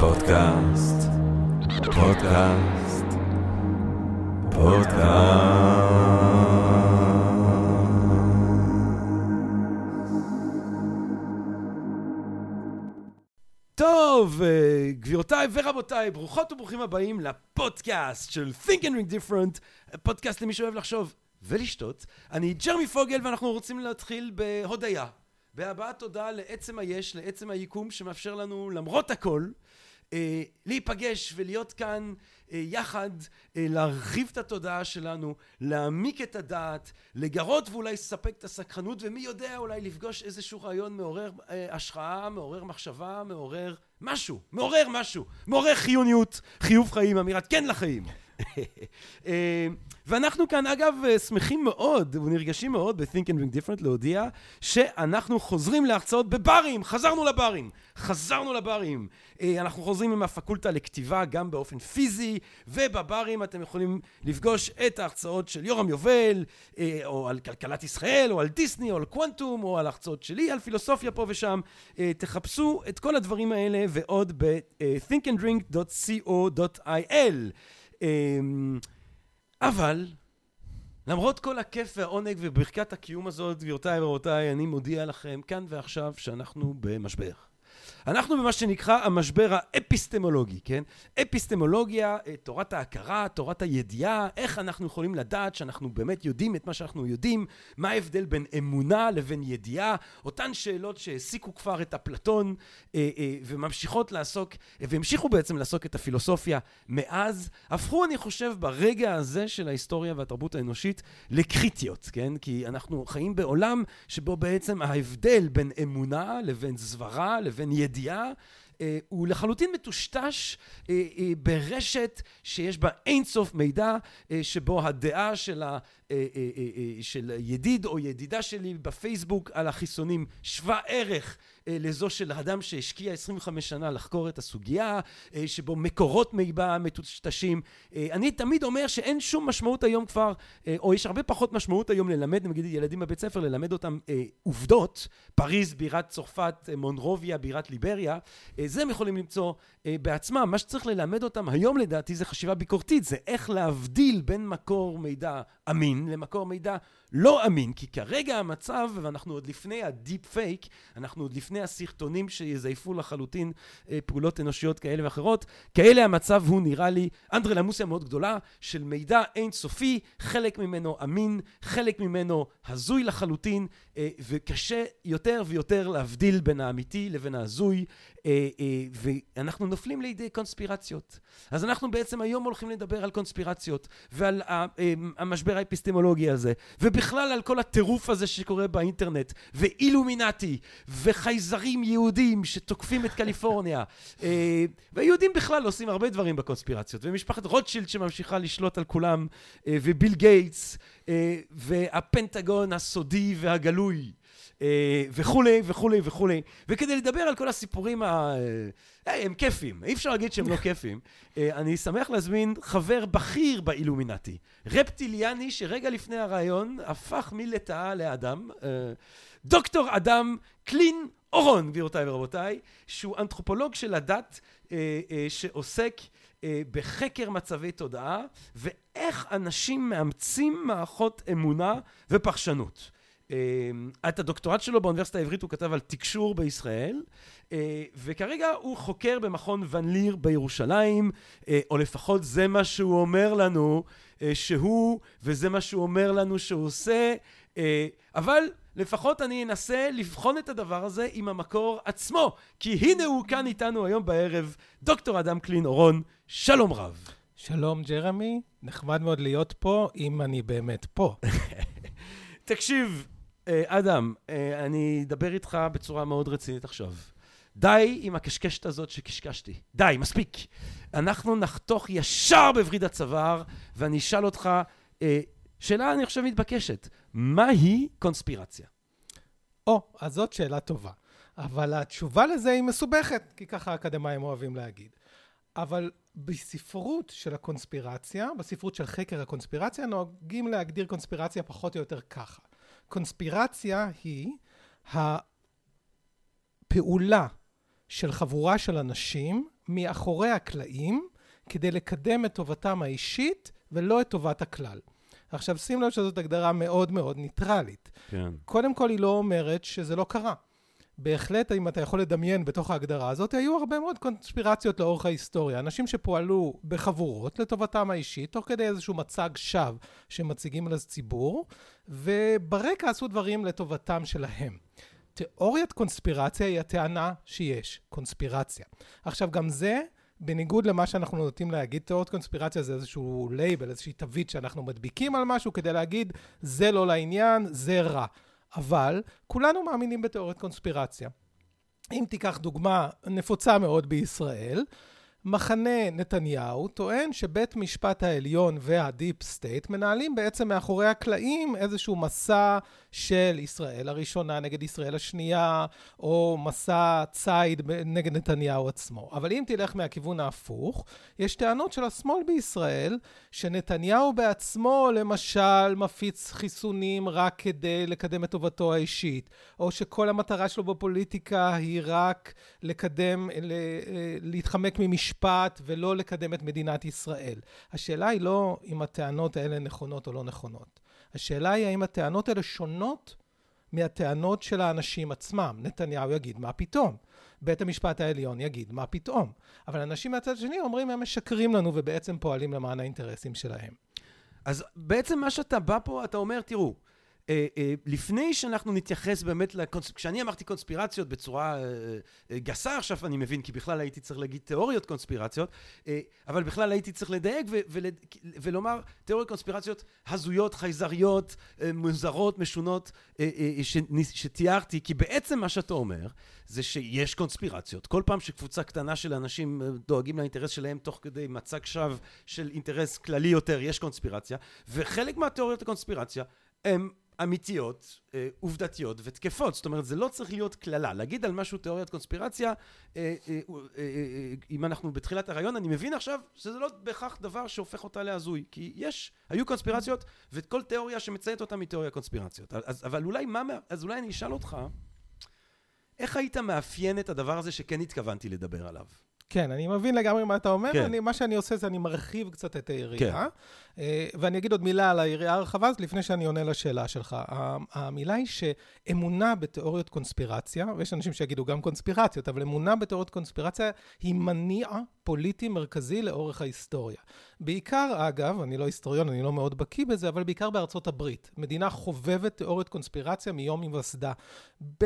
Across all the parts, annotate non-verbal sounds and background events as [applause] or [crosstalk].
פודקאסט, פודקאסט, פודקאסט. טוב, אה, גבירותיי ורבותיי, ברוכות וברוכים הבאים לפודקאסט של Think and Ring Different, פודקאסט למי שאוהב לחשוב ולשתות. אני ג'רמי פוגל ואנחנו רוצים להתחיל בהודיה. בהבעת תודה לעצם היש, לעצם היקום שמאפשר לנו למרות הכל אה, להיפגש ולהיות כאן אה, יחד, אה, להרחיב את התודעה שלנו, להעמיק את הדעת, לגרות ואולי לספק את הסקרנות ומי יודע אולי לפגוש איזשהו רעיון מעורר אה, השראה, מעורר מחשבה, מעורר משהו, מעורר משהו, מעורר חיוניות, חיוב חיים, אמירת כן לחיים. אה, ואנחנו כאן אגב שמחים מאוד ונרגשים מאוד ב-Think and Drink Different להודיע שאנחנו חוזרים להרצאות בברים, חזרנו לברים, חזרנו לברים. אה, אנחנו חוזרים עם הפקולטה לכתיבה גם באופן פיזי ובברים אתם יכולים לפגוש את ההרצאות של יורם יובל אה, או על כלכלת ישראל או על דיסני או על קוונטום או על הרצאות שלי על פילוסופיה פה ושם. תחפשו את כל הדברים האלה ועוד ב-thinkandrink.co.il אבל למרות כל הכיף והעונג וברכת הקיום הזאת, גבירותיי ורבותיי, אני מודיע לכם כאן ועכשיו שאנחנו במשבר. אנחנו במה שנקרא המשבר האפיסטמולוגי, כן? אפיסטמולוגיה, אה, תורת ההכרה, תורת הידיעה, איך אנחנו יכולים לדעת שאנחנו באמת יודעים את מה שאנחנו יודעים, מה ההבדל בין אמונה לבין ידיעה, אותן שאלות שהעסיקו כבר את אפלטון אה, אה, וממשיכות לעסוק, והמשיכו בעצם לעסוק את הפילוסופיה מאז, הפכו אני חושב ברגע הזה של ההיסטוריה והתרבות האנושית לקריטיות, כן? כי אנחנו חיים בעולם שבו בעצם ההבדל בין אמונה לבין סברה לבין ידיעה ידיעה, אה, הוא לחלוטין מטושטש אה, אה, ברשת שיש בה אינסוף מידע, שבו הדעה של, של ידיד או ידידה שלי בפייסבוק על החיסונים שווה ערך אה, לזו של אדם שהשקיע 25 שנה לחקור את הסוגיה, אה, שבו מקורות מידע מטושטשים. אה, אני תמיד אומר שאין שום משמעות היום כבר, או יש הרבה פחות משמעות היום ללמד, נגיד ילדים בבית ספר, ללמד אותם עובדות, פריז בירת צרפת, מונרוביה בירת ליבריה, זה הם יכולים למצוא בעצמם. מה שצריך ללמד אותם היום לדעתי זה חשיבה ביקורתית, זה איך להבדיל בין מקור מידע אמין למקור מידע לא אמין, כי כרגע המצב, ואנחנו עוד לפני ה deep fake, אנחנו עוד לפני הסרטונים שיזייפו לחלוטין אה, פעולות אנושיות כאלה ואחרות, כאלה המצב הוא נראה לי אנדרלמוסיה מאוד גדולה של מידע אינסופי, חלק ממנו אמין, חלק ממנו הזוי לחלוטין, אה, וקשה יותר ויותר להבדיל בין האמיתי לבין ההזוי, אה, אה, ואנחנו נופלים לידי קונספירציות. אז אנחנו בעצם היום הולכים לדבר על קונספירציות ועל אה, המשבר האפיסטמולוגי הזה, ובכלל על כל הטירוף הזה שקורה באינטרנט, ואילומינטי, וחייזרים יהודים שתוקפים את קליפורניה. ויהודים בכלל עושים הרבה דברים בקונספירציות, ומשפחת רוטשילד שממשיכה לשלוט על כולם, וביל גייטס, והפנטגון הסודי והגלוי. אה, וכולי וכולי וכולי. וכדי לדבר על כל הסיפורים ה... היי, הם כיפים, אי אפשר להגיד שהם לא [laughs] כיפים. אה, אני שמח להזמין חבר בכיר באילומינטי, רפטיליאני שרגע לפני הרעיון הפך מלטאה לאדם, אה, דוקטור אדם קלין אורון, גבירותיי ורבותיי, שהוא אנתרופולוג של הדת שעוסק בחקר מצבי תודעה ואיך אנשים מאמצים מערכות אמונה ופרשנות. אמ, את הדוקטורט שלו באוניברסיטה העברית הוא כתב על תקשור בישראל, אה, וכרגע הוא חוקר במכון ון ליר בירושלים, אה, או לפחות זה מה שהוא אומר לנו אה, שהוא, וזה מה שהוא אומר לנו שהוא עושה, אבל לפחות אני אנסה לבחון את הדבר הזה עם המקור עצמו, כי הנה הוא כאן איתנו היום בערב, דוקטור אדם קלין אורון, שלום רב. שלום ג'רמי, נחמד מאוד להיות פה, אם אני באמת פה. [laughs] תקשיב, אה, אדם, אה, אני אדבר איתך בצורה מאוד רצינית עכשיו. די עם הקשקשת הזאת שקשקשתי. די, מספיק. אנחנו נחתוך ישר בווריד הצוואר, ואני אשאל אותך, אה, שאלה אני חושב מתבקשת, מהי קונספירציה? או, אז זאת שאלה טובה. אבל התשובה לזה היא מסובכת, כי ככה האקדמאים אוהבים להגיד. אבל בספרות של הקונספירציה, בספרות של חקר הקונספירציה, נוהגים להגדיר קונספירציה פחות או יותר ככה. קונספירציה היא הפעולה של חבורה של אנשים מאחורי הקלעים כדי לקדם את טובתם האישית ולא את טובת הכלל. עכשיו, שים לב שזאת הגדרה מאוד מאוד ניטרלית. כן. קודם כל, היא לא אומרת שזה לא קרה. בהחלט, אם אתה יכול לדמיין בתוך ההגדרה הזאת, היו הרבה מאוד קונספירציות לאורך ההיסטוריה. אנשים שפועלו בחבורות לטובתם האישית, תוך כדי איזשהו מצג שווא שמציגים לציבור, וברקע עשו דברים לטובתם שלהם. תיאוריית קונספירציה היא הטענה שיש קונספירציה. עכשיו, גם זה, בניגוד למה שאנחנו נוטים להגיד, תיאוריית קונספירציה זה איזשהו לייבל, איזושהי תווית שאנחנו מדביקים על משהו כדי להגיד, זה לא לעניין, זה רע. אבל כולנו מאמינים בתיאוריית קונספירציה. אם תיקח דוגמה נפוצה מאוד בישראל, מחנה נתניהו טוען שבית משפט העליון וה deep state מנהלים בעצם מאחורי הקלעים איזשהו מסע של ישראל הראשונה נגד ישראל השנייה, או מסע ציד נגד נתניהו עצמו. אבל אם תלך מהכיוון ההפוך, יש טענות של השמאל בישראל, שנתניהו בעצמו למשל מפיץ חיסונים רק כדי לקדם את טובתו האישית, או שכל המטרה שלו בפוליטיקה היא רק לקדם, להתחמק ממשפט ולא לקדם את מדינת ישראל. השאלה היא לא אם הטענות האלה נכונות או לא נכונות. השאלה היא האם הטענות האלה שונות מהטענות של האנשים עצמם. נתניהו יגיד, מה פתאום? בית המשפט העליון יגיד, מה פתאום? אבל אנשים מהצד השני אומרים, הם משקרים לנו ובעצם פועלים למען האינטרסים שלהם. אז בעצם מה שאתה בא פה, אתה אומר, תראו, אה, אה, לפני שאנחנו נתייחס באמת, לקונס... כשאני אמרתי קונספירציות בצורה אה, גסה עכשיו, אני מבין, כי בכלל הייתי צריך להגיד תיאוריות קונספירציות, אבל בכלל הייתי צריך לדייק ו- ול- ולומר תיאוריות קונספירציות הזויות, חייזריות, מוזרות, משונות, ש- שתיארתי, כי בעצם מה שאתה אומר, זה שיש קונספירציות. כל פעם שקבוצה קטנה של אנשים דואגים לאינטרס שלהם תוך כדי מצג שווא של אינטרס כללי יותר, יש קונספירציה, וחלק מהתיאוריות הקונספירציה הם אמיתיות, אה, עובדתיות ותקפות. זאת אומרת, זה לא צריך להיות קללה. להגיד על משהו תיאוריית קונספירציה, אה, אה, אם אנחנו בתחילת הרעיון, אני מבין עכשיו שזה לא בהכרח דבר שהופך אותה להזוי. כי יש, היו קונספירציות, וכל תיאוריה שמציינת אותה היא תיאוריה קונספירציות. אז, אבל אולי מה, אז אולי אני אשאל אותך, איך היית מאפיין את הדבר הזה שכן התכוונתי לדבר עליו? כן, אני מבין לגמרי מה אתה אומר. כן. אני, מה שאני עושה זה אני מרחיב קצת את היריעה. כן. ואני אגיד עוד מילה על היריעה הרחבה הזאת לפני שאני עונה לשאלה שלך. המילה היא שאמונה בתיאוריות קונספירציה, ויש אנשים שיגידו גם קונספירציות, אבל אמונה בתיאוריות קונספירציה היא מניע פוליטי מרכזי לאורך ההיסטוריה. בעיקר, אגב, אני לא היסטוריון, אני לא מאוד בקיא בזה, אבל בעיקר בארצות הברית. מדינה חובבת תיאוריות קונספירציה מיום היווסדה. ב...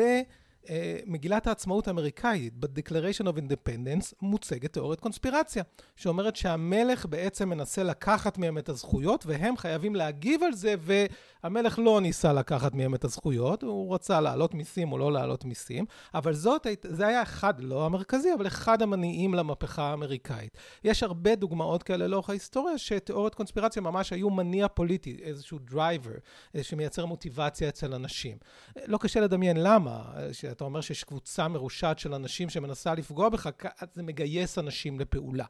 אה, מגילת העצמאות האמריקאית, ב-Declaration of Independence, מוצגת תיאוריית קונספירציה, שאומרת שהמלך בעצם מנסה לקחת מהם את הזכויות, והם חייבים להגיב על זה, והמלך לא ניסה לקחת מהם את הזכויות, הוא רצה להעלות מיסים או לא להעלות מיסים, אבל זאת, זה היה אחד, לא המרכזי, אבל אחד המניעים למהפכה האמריקאית. יש הרבה דוגמאות כאלה לאורך ההיסטוריה, שתיאוריות קונספירציה ממש היו מניע פוליטי, איזשהו driver, אה, שמייצר מוטיבציה אצל אנשים. לא קשה לדמיין למה, אתה אומר שיש קבוצה מרושעת של אנשים שמנסה לפגוע בך, זה מגייס אנשים לפעולה.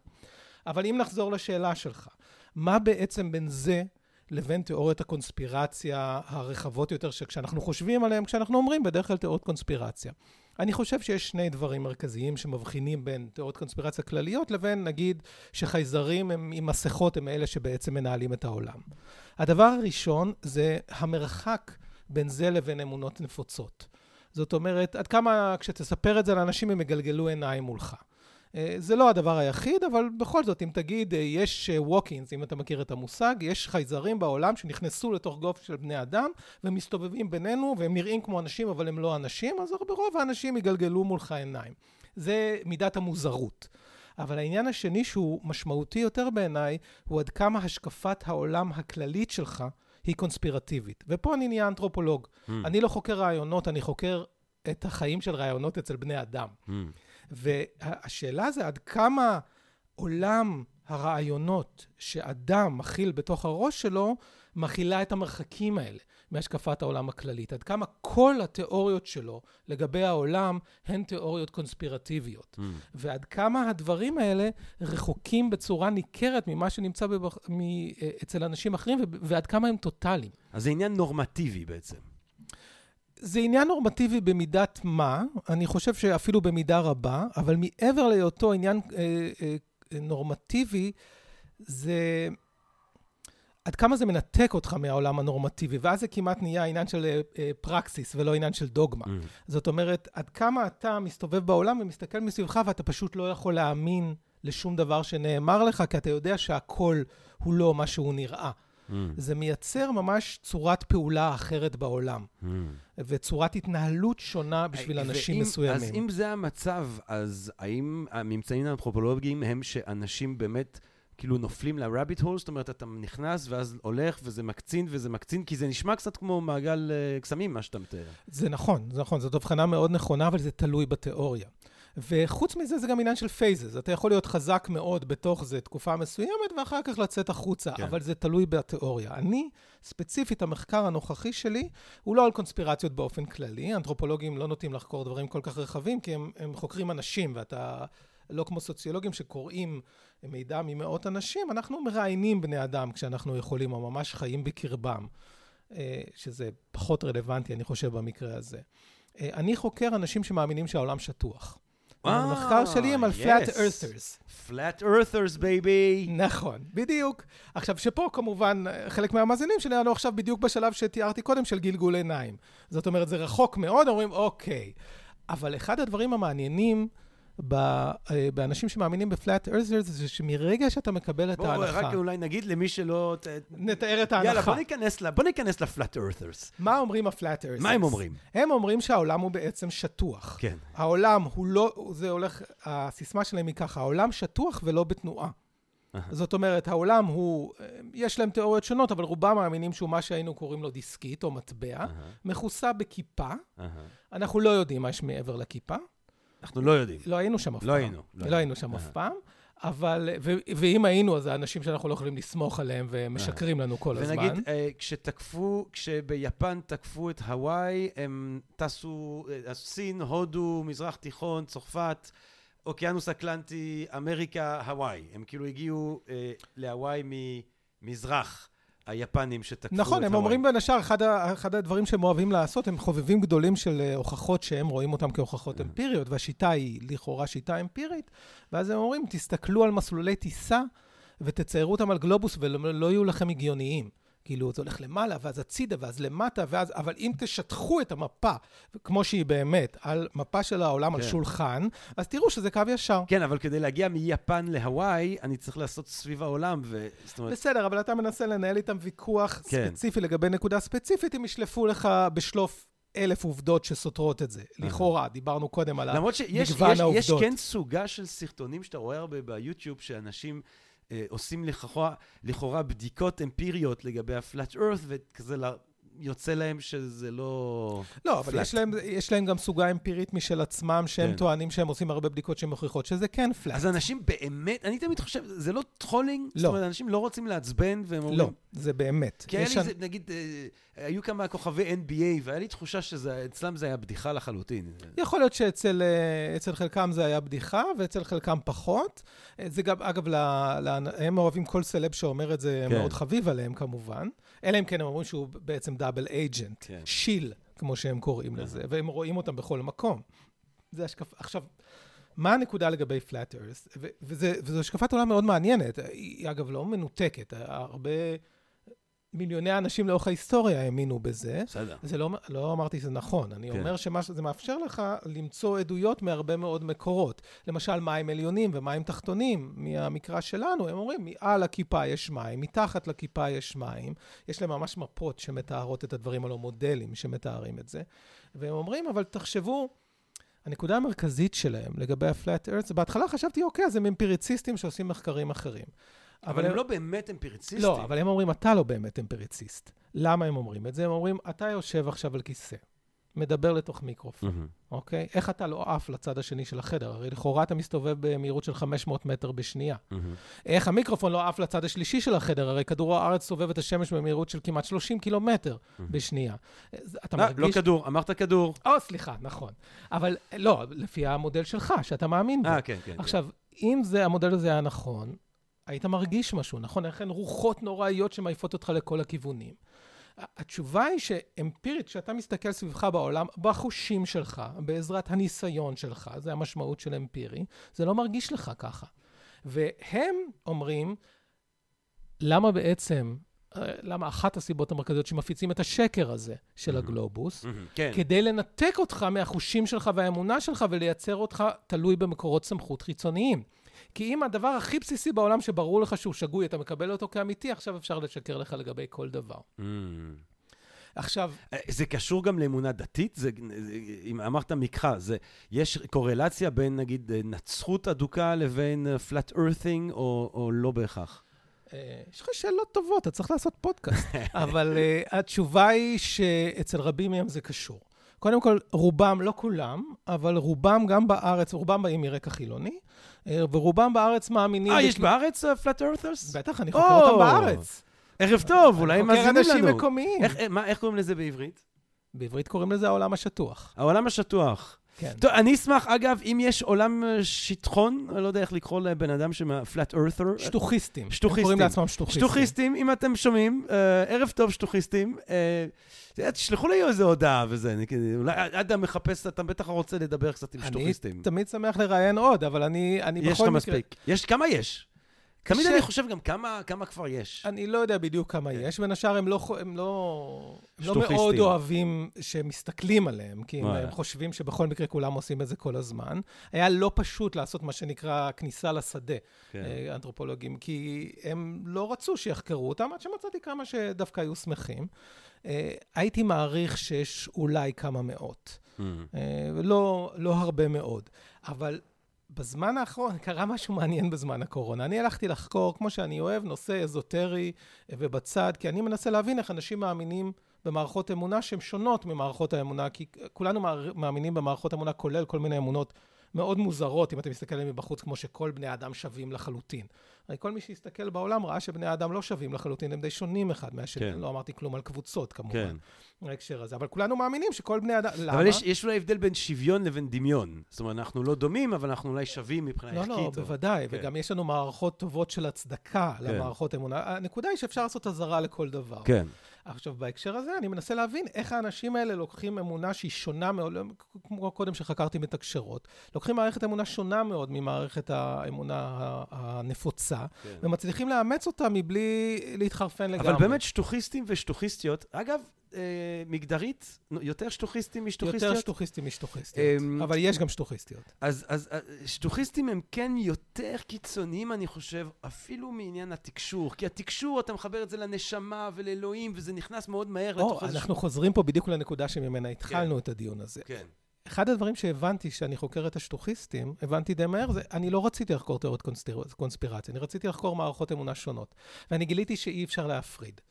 אבל אם נחזור לשאלה שלך, מה בעצם בין זה לבין תיאוריות הקונספירציה הרחבות יותר, שכשאנחנו חושבים עליהן, כשאנחנו אומרים בדרך כלל תיאוריות קונספירציה. אני חושב שיש שני דברים מרכזיים שמבחינים בין תיאוריות קונספירציה כלליות לבין נגיד שחייזרים הם עם מסכות הם אלה שבעצם מנהלים את העולם. הדבר הראשון זה המרחק בין זה לבין אמונות נפוצות. זאת אומרת, עד כמה כשתספר את זה לאנשים הם יגלגלו עיניים מולך. אה, זה לא הדבר היחיד, אבל בכל זאת, אם תגיד, אה, יש ווקינס, אה, אם אתה מכיר את המושג, יש חייזרים בעולם שנכנסו לתוך גוף של בני אדם ומסתובבים בינינו, והם נראים כמו אנשים, אבל הם לא אנשים, אז ברוב האנשים יגלגלו מולך עיניים. זה מידת המוזרות. אבל העניין השני שהוא משמעותי יותר בעיניי, הוא עד כמה השקפת העולם הכללית שלך היא קונספירטיבית. ופה אני נהיה אנתרופולוג. Mm. אני לא חוקר רעיונות, אני חוקר את החיים של רעיונות אצל בני אדם. Mm. והשאלה זה עד כמה עולם הרעיונות שאדם מכיל בתוך הראש שלו, מכילה את המרחקים האלה. מהשקפת העולם הכללית. עד כמה כל התיאוריות שלו לגבי העולם הן תיאוריות קונספירטיביות. Mm. ועד כמה הדברים האלה רחוקים בצורה ניכרת ממה שנמצא בבח... מ... אצל אנשים אחרים. ועד כמה הם טוטאליים. אז זה עניין נורמטיבי בעצם. זה עניין נורמטיבי במידת מה, אני חושב שאפילו במידה רבה, אבל מעבר להיותו עניין אה, אה, נורמטיבי, זה... עד כמה זה מנתק אותך מהעולם הנורמטיבי, ואז זה כמעט נהיה עניין של אה, אה, פרקסיס ולא עניין של דוגמה. Mm. זאת אומרת, עד כמה אתה מסתובב בעולם ומסתכל מסביבך ואתה פשוט לא יכול להאמין לשום דבר שנאמר לך, כי אתה יודע שהכל הוא לא מה שהוא נראה. Mm. זה מייצר ממש צורת פעולה אחרת בעולם, mm. וצורת התנהלות שונה בשביל אנשים ואם, מסוימים. אז אם זה המצב, אז האם הממצאים האנתרופולוגיים הם שאנשים באמת... כאילו נופלים לרביט הול, זאת אומרת, אתה נכנס ואז הולך וזה מקצין וזה מקצין, כי זה נשמע קצת כמו מעגל uh, קסמים, מה שאתה מתאר. זה נכון, זה נכון, זאת הבחנה מאוד נכונה, אבל זה תלוי בתיאוריה. וחוץ מזה, זה גם עניין של phases. אתה יכול להיות חזק מאוד בתוך זה תקופה מסוימת, ואחר כך לצאת החוצה, כן. אבל זה תלוי בתיאוריה. אני, ספציפית, המחקר הנוכחי שלי, הוא לא על קונספירציות באופן כללי. אנתרופולוגים לא נוטים לחקור דברים כל כך רחבים, כי הם, הם חוקרים אנשים, ואתה... לא כמו סוציולוגים שקוראים מידע ממאות אנשים, אנחנו מראיינים בני אדם כשאנחנו יכולים, או ממש חיים בקרבם, אה, שזה פחות רלוונטי, אני חושב, במקרה הזה. אה, אני חוקר אנשים שמאמינים שהעולם שטוח. המחקר שלי הם על flat earthers. flat earthers, baby. נכון, בדיוק. עכשיו, שפה כמובן, חלק מהמאזינים שלנו עכשיו בדיוק בשלב שתיארתי קודם של גלגול עיניים. זאת אומרת, זה רחוק מאוד, אומרים, אוקיי. אבל אחד הדברים המעניינים אה, באנשים שמאמינים בפלאט ארזרס, זה שמרגע שאתה מקבל את ההנחה... בואו, רק אולי נגיד למי שלא... נתאר את ההנחה. יאללה, בוא ניכנס, בוא ניכנס לפלאט ארת'רס. מה אומרים הפלאט ארת'רס? מה הם אומרים? הם אומרים שהעולם הוא בעצם שטוח. כן. העולם הוא לא... זה הולך... הסיסמה שלהם היא ככה, העולם שטוח ולא בתנועה. זאת אומרת, העולם הוא, יש להם תיאוריות שונות, אבל רובם מאמינים שהוא מה שהיינו קוראים לו דיסקית או מטבע, מכוסה בכיפה. אנחנו לא יודעים מה יש מעבר לכיפה. אנחנו לא יודעים. לא היינו שם אף לא פעם. היינו. לא, לא היינו שם אף פעם. אבל, ו, ואם היינו, אז האנשים שאנחנו לא יכולים לסמוך עליהם ומשקרים לנו כל הזמן. ונגיד, אה, כשתקפו, כשביפן תקפו את הוואי, הם טסו, אה, סין, הודו, מזרח תיכון, צרפת, אוקיינוס אטלנטי, אמריקה, הוואי. הם כאילו הגיעו אה, להוואי ממזרח. היפנים שתקפו נכון, את נכון, הם אומרים בין השאר, אחד, אחד הדברים שהם אוהבים לעשות, הם חובבים גדולים של אה, הוכחות שהם רואים אותם כהוכחות אמפיריות, והשיטה היא לכאורה שיטה אמפירית, ואז הם אומרים, תסתכלו על מסלולי טיסה ותציירו אותם על גלובוס ולא לא יהיו לכם הגיוניים. כאילו, זה הולך למעלה, ואז הצידה, ואז למטה, ואז... אבל אם תשטחו את המפה, כמו שהיא באמת, על מפה של העולם, כן. על שולחן, אז תראו שזה קו ישר. כן, אבל כדי להגיע מיפן להוואי, אני צריך לעשות סביב העולם, ו... אומרת... בסדר, אבל אתה מנסה לנהל איתם ויכוח כן. ספציפי לגבי נקודה ספציפית, הם ישלפו לך בשלוף אלף עובדות שסותרות את זה. לכאורה, דיברנו קודם על מגוון העובדות. למרות שיש כן סוגה של סרטונים שאתה רואה הרבה ביוטיוב, שאנשים... אה, עושים לכאורה, בדיקות אמפיריות לגבי ה-flat earth, וכזה יוצא להם שזה לא... לא, אבל יש להם, יש להם גם סוגה אמפירית משל עצמם, שהם כן. טוענים שהם עושים הרבה בדיקות שמוכיחות שזה כן flat. אז אנשים באמת, אני תמיד חושב, זה לא trolling? לא. זאת אומרת, אנשים לא רוצים לעצבן, והם אומרים... לא, זה באמת. כי היה לי, זה, נגיד, אה, היו כמה כוכבי NBA, והיה לי תחושה שאצלם זה היה בדיחה לחלוטין. יכול להיות שאצל אה, חלקם זה היה בדיחה, ואצל חלקם פחות. אה, זה גם, אגב, לה, לה, הם אוהבים כל סלב שאומר את זה, כן. מאוד חביב עליהם כמובן. אלא אם כן הם אומרים שהוא בעצם דאבל אייג'נט, כן. שיל, כמו שהם קוראים לזה, והם רואים אותם בכל מקום. זה השקפה, עכשיו, מה הנקודה לגבי פלאט ארס? וזו השקפת עולם מאוד מעניינת, היא אגב לא מנותקת, הרבה... מיליוני אנשים לאורך ההיסטוריה האמינו בזה. בסדר. זה לא, לא אמרתי שזה נכון, אני כן. אומר שזה מאפשר לך למצוא עדויות מהרבה מאוד מקורות. למשל, מים עליונים ומים תחתונים, מהמקרא שלנו, הם אומרים, מעל הכיפה יש מים, מתחת לכיפה יש מים. יש להם ממש מפות שמתארות את הדברים הללו, מודלים שמתארים את זה. והם אומרים, אבל תחשבו, הנקודה המרכזית שלהם לגבי ה-flat earth, בהתחלה חשבתי, אוקיי, אז הם אמפיריציסטים שעושים מחקרים אחרים. אבל הם לא באמת אמפיריציסטים. לא, אבל הם אומרים, אתה לא באמת אמפיריציסט. למה הם אומרים את זה? הם אומרים, אתה יושב עכשיו על כיסא, מדבר לתוך מיקרופון, אוקיי? איך אתה לא עף לצד השני של החדר? הרי לכאורה אתה מסתובב במהירות של 500 מטר בשנייה. איך המיקרופון לא עף לצד השלישי של החדר? הרי כדור הארץ סובב את השמש במהירות של כמעט 30 קילומטר בשנייה. אתה לא, מרגיש... לא כדור, אמרת כדור. או, סליחה, נכון. אבל לא, לפי המודל שלך, שאתה מאמין בו. אה, כן, כן. עכשיו, אם המודל הזה היה נכון, היית מרגיש משהו, נכון? לכן רוחות נוראיות שמעיפות אותך לכל הכיוונים. התשובה היא שאמפירית, כשאתה מסתכל סביבך בעולם, בחושים שלך, בעזרת הניסיון שלך, זה המשמעות של אמפירי, זה לא מרגיש לך ככה. והם אומרים, למה בעצם, אה, למה אחת הסיבות המרכזיות שמפיצים את השקר הזה של הגלובוס, כן. כדי לנתק אותך מהחושים שלך והאמונה שלך ולייצר אותך תלוי במקורות סמכות חיצוניים. כי אם הדבר הכי בסיסי בעולם שברור לך שהוא שגוי, אתה מקבל אותו כאמיתי, עכשיו אפשר לשקר לך לגבי כל דבר. עכשיו, אה, זה קשור גם לאמונה דתית? זה, אם אמרת מקחה, זה, יש קורלציה בין נגיד אה, נצחות אדוקה לבין אה, flat earthing, או, או לא בהכרח? אה, יש לך שאלות טובות, אתה צריך לעשות פודקאסט. [laughs] אבל uh, התשובה היא שאצל רבים מהם זה קשור. קודם כל, רובם, לא כולם, אבל רובם גם בארץ, רובם באים מרקע חילוני, ורובם בארץ מאמינים... אה, יש בארץ uh, flat earthers? בטח, אני חוקר אותם בארץ. ערב טוב, אולי הם מאזינים לנו. חוקר אנשים מקומיים. איך, מה, איך קוראים לזה בעברית? בעברית קוראים לזה העולם השטוח. העולם השטוח. כן. טוב, אני אשמח, אגב, אם יש עולם אה, שטחון, אני לא יודע איך לקרוא לבן אדם שמה... flat earther. שטוחיסטים. שטוחיסטים. הם קוראים לעצמם שטוחיסטים. שטוחיסטים, אם אתם שומעים, אה, ערב טוב, שטוחיסטים. אה, תשלחו לי איזה הודעה וזה, אני, אולי אדם מחפש, אתה בטח רוצה לדבר קצת עם שטוחיסטים. אני תמיד שמח לראיין עוד, אבל אני, אני בכל מקרה... יש לך מספיק. יש, כמה יש? תמיד ש- אני חושב גם כמה, כמה כבר יש. אני לא יודע בדיוק כמה כן. יש, בין השאר הם לא, הם לא, הם לא. מאוד אוהבים שמסתכלים עליהם, כי הם. הם חושבים שבכל מקרה כולם עושים את זה כל הזמן. היה לא פשוט לעשות מה שנקרא כניסה לשדה, כן. אה, אנתרופולוגים, כי הם לא רצו שיחקרו אותם, עד שמצאתי כמה שדווקא היו שמחים. אה, הייתי מעריך שיש אולי כמה מאות. Mm. אה, לא, לא הרבה מאוד. אבל בזמן האחרון [laughs] קרה משהו מעניין בזמן הקורונה. אני הלכתי לחקור, כמו שאני אוהב, נושא אזוטרי אה, ובצד, כי אני מנסה להבין איך אנשים מאמינים במערכות אמונה שהן שונות ממערכות האמונה, כי כולנו מאמינים במערכות אמונה, כולל כל מיני אמונות מאוד מוזרות, אם אתה מסתכל עליהן מבחוץ, כמו שכל בני האדם שווים לחלוטין. הרי כל מי שהסתכל בעולם ראה שבני האדם לא שווים לחלוטין, הם די שונים אחד מהשני. כן. לא אמרתי כלום על קבוצות, כמובן. כן. בהקשר הזה. אבל כולנו מאמינים שכל בני אדם... למה? אבל יש, יש אולי הבדל בין שוויון לבין דמיון. זאת אומרת, אנחנו לא דומים, אבל אנחנו אולי שווים מבחינה לא, ערכית. לא, או- בוודאי, כן. וגם יש לנו מערכות טובות של הצדקה למערכות אמונה. הנקודה היא שאפשר לעשות אזהרה לכל דבר. כן. עכשיו, בהקשר הזה, אני מנסה להבין איך האנשים האלה לוקחים אמונה שהיא שונה מאוד, כמו קודם שחקרתי מתקשרות, לוקחים מערכת אמונה שונה מאוד ממערכת האמונה הנפוצה, כן. ומצליחים לאמץ אותה מבלי להתחרפן לגמרי. אבל באמת שטוחיסטים ושטוחיסטיות, אגב, אה, מגדרית, יותר שטוחיסטים משטוחיסטיות? יותר שטוחיסטים משטוחיסטיות, אמ, אבל יש גם שטוחיסטיות. אז, אז אה, שטוחיסטים הם כן יותר קיצוניים, אני חושב, אפילו מעניין התקשור. כי התקשור, אתה מחבר את זה לנשמה ולאלוהים, וזה נכנס מאוד מהר או, לתוך איזשהו... אנחנו חוזרים פה בדיוק לנקודה שממנה התחלנו את הדיון הזה. כן. אחד הדברים שהבנתי כשאני חוקר את השטוחיסטים, הבנתי די מהר, זה אני לא רציתי לחקור תיאוריות קונספיר- קונספירציה, אני רציתי לחקור מערכות אמונה שונות. ואני גיליתי שאי אפשר להפריד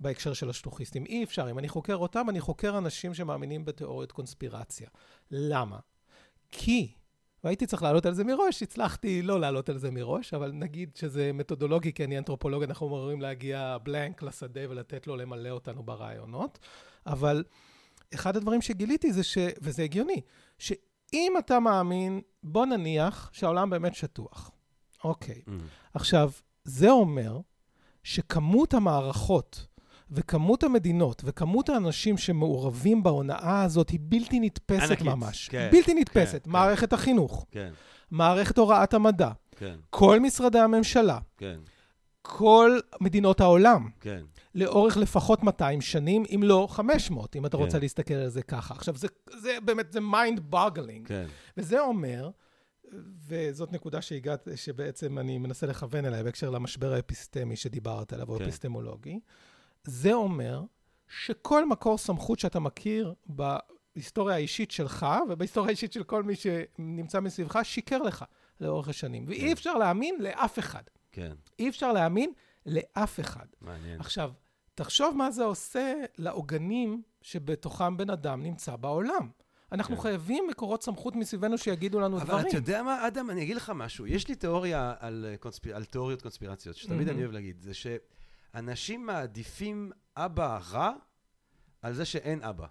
בהקשר של השטוחיסטים. אי אפשר. אם אני חוקר אותם, אני חוקר אנשים שמאמינים בתיאוריות קונספירציה. למה? כי, והייתי צריך לעלות על זה מראש, הצלחתי לא לעלות על זה מראש, אבל נגיד שזה מתודולוגי, כי אני אנתרופולוג, אנחנו אמורים להגיע בלנק לשדה ולתת לו למלא אותנו ברעיונות. אבל אחד הדברים שגיליתי זה ש... וזה הגיוני, שאם אתה מאמין, בוא נניח שהעולם באמת שטוח. אוקיי. Mm. עכשיו, זה אומר שכמות המערכות וכמות המדינות וכמות האנשים שמעורבים בהונאה הזאת היא בלתי נתפסת ענקית, ממש. כן, בלתי נתפסת. כן, מערכת החינוך, כן, מערכת הוראת המדע, כן, כל משרדי הממשלה, כן, כל מדינות העולם, כן. לאורך לפחות 200 שנים, אם לא 500, אם אתה כן. רוצה להסתכל על זה ככה. עכשיו, זה, זה באמת, זה mind boggling. כן. וזה אומר, וזאת נקודה שהגעת, שבעצם אני מנסה לכוון אליה בהקשר למשבר האפיסטמי שדיברת עליו, או כן. אפיסטמולוגי, זה אומר שכל מקור סמכות שאתה מכיר בהיסטוריה האישית שלך, ובהיסטוריה האישית של כל מי שנמצא מסביבך, שיקר לך לאורך השנים. ואי כן. אפשר להאמין לאף אחד. כן, אי אפשר להאמין לאף אחד. מעניין. עכשיו, תחשוב מה זה עושה לעוגנים שבתוכם בן אדם נמצא בעולם. אנחנו כן. חייבים מקורות סמכות מסביבנו שיגידו לנו אבל דברים. אתה יודע מה, אדם, אני אגיד לך משהו. יש לי תיאוריה על, אה, קונספיר... על תיאוריות קונספירציות, שתמיד מהמם. אני אוהב להגיד, זה שאנשים מעדיפים אבא רע על זה שאין אבא.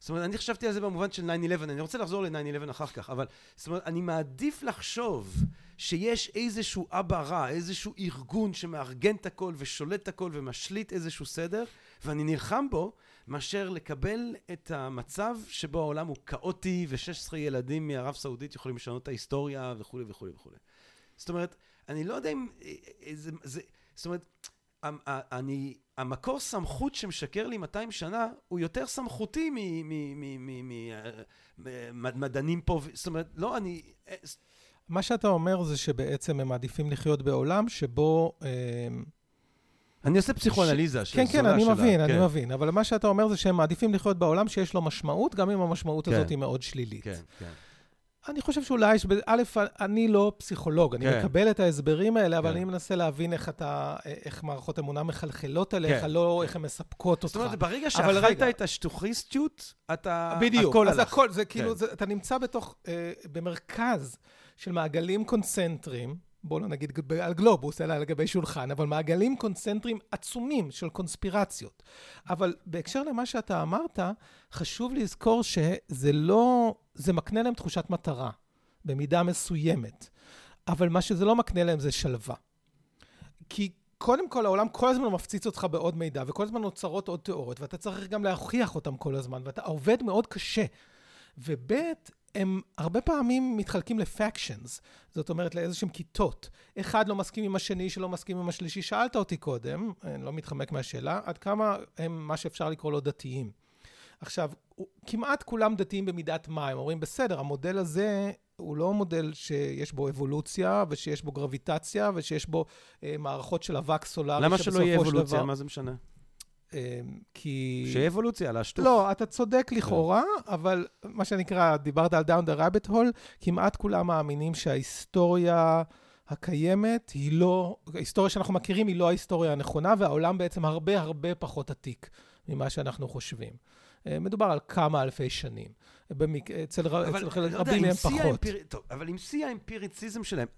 זאת אומרת, אני חשבתי על זה במובן של 9-11, אני רוצה לחזור ל-9-11 אחר כך, אבל זאת אומרת, אני מעדיף לחשוב שיש איזשהו אבא רע, איזשהו ארגון שמארגן את הכל ושולט את הכל ומשליט איזשהו סדר, ואני נלחם בו, מאשר לקבל את המצב שבו העולם הוא כאוטי ו-16 ילדים מערב סעודית יכולים לשנות את ההיסטוריה וכולי וכולי וכולי. זאת אומרת, אני לא יודע אם... זה, זה, זאת אומרת, אני, המקור סמכות שמשקר לי 200 שנה, הוא יותר סמכותי ממדענים פה, זאת אומרת, לא, אני... מה שאתה אומר זה שבעצם הם מעדיפים לחיות בעולם שבו... אני עושה פסיכואנליזה של כן, כן, אני מבין, אני מבין. אבל מה שאתה אומר זה שהם מעדיפים לחיות בעולם שיש לו משמעות, גם אם המשמעות הזאת היא מאוד שלילית. כן, כן. אני חושב שאולי, א', אני לא פסיכולוג, אני כן. מקבל את ההסברים האלה, אבל כן. אני מנסה להבין איך אתה, איך מערכות אמונה מחלחלות עליך, כן. לא איך הן מספקות אותך. זאת אומרת, ברגע שאכלת את השטוכיסטיות, אתה... בדיוק, הכל אז הלך. הכל, זה כאילו, זה, אתה נמצא בתוך, אה, במרכז של מעגלים קונצנטריים, בואו לא נגיד על גלובוס, אלא על גבי שולחן, אבל מעגלים קונצנטריים עצומים של קונספירציות. אבל בהקשר למה שאתה אמרת, חשוב לזכור שזה לא, זה מקנה להם תחושת מטרה, במידה מסוימת. אבל מה שזה לא מקנה להם זה שלווה. כי קודם כל, העולם כל הזמן מפציץ אותך בעוד מידע, וכל הזמן נוצרות עוד תיאוריות, ואתה צריך גם להוכיח אותם כל הזמן, ואתה עובד מאוד קשה. וב', הם הרבה פעמים מתחלקים לפקשנס, זאת אומרת לאיזשהם כיתות. אחד לא מסכים עם השני, שלא מסכים עם השלישי. שאלת אותי קודם, אני לא מתחמק מהשאלה, עד כמה הם מה שאפשר לקרוא לו דתיים. עכשיו, כמעט כולם דתיים במידת מה, הם אומרים, בסדר, המודל הזה הוא לא מודל שיש בו אבולוציה, ושיש בו גרביטציה, ושיש בו אה, מערכות של אבק סולארי, למה שלא יהיה אבולוציה? דבר... מה זה משנה? אמ, כי... שיהיה אבולוציה, על השטוף. לא, אתה צודק לכאורה, אבל מה שנקרא, דיברת על down the rabbit hole, כמעט כולם מאמינים שההיסטוריה הקיימת היא לא, ההיסטוריה שאנחנו מכירים היא לא ההיסטוריה הנכונה, והעולם בעצם הרבה הרבה פחות עתיק ממה שאנחנו חושבים. אה, מדובר על כמה אלפי שנים. במק... אצל, אבל, אצל לא רבים מהם פחות. האמפיר... טוב, אבל עם שיא האמפיריציזם שלהם,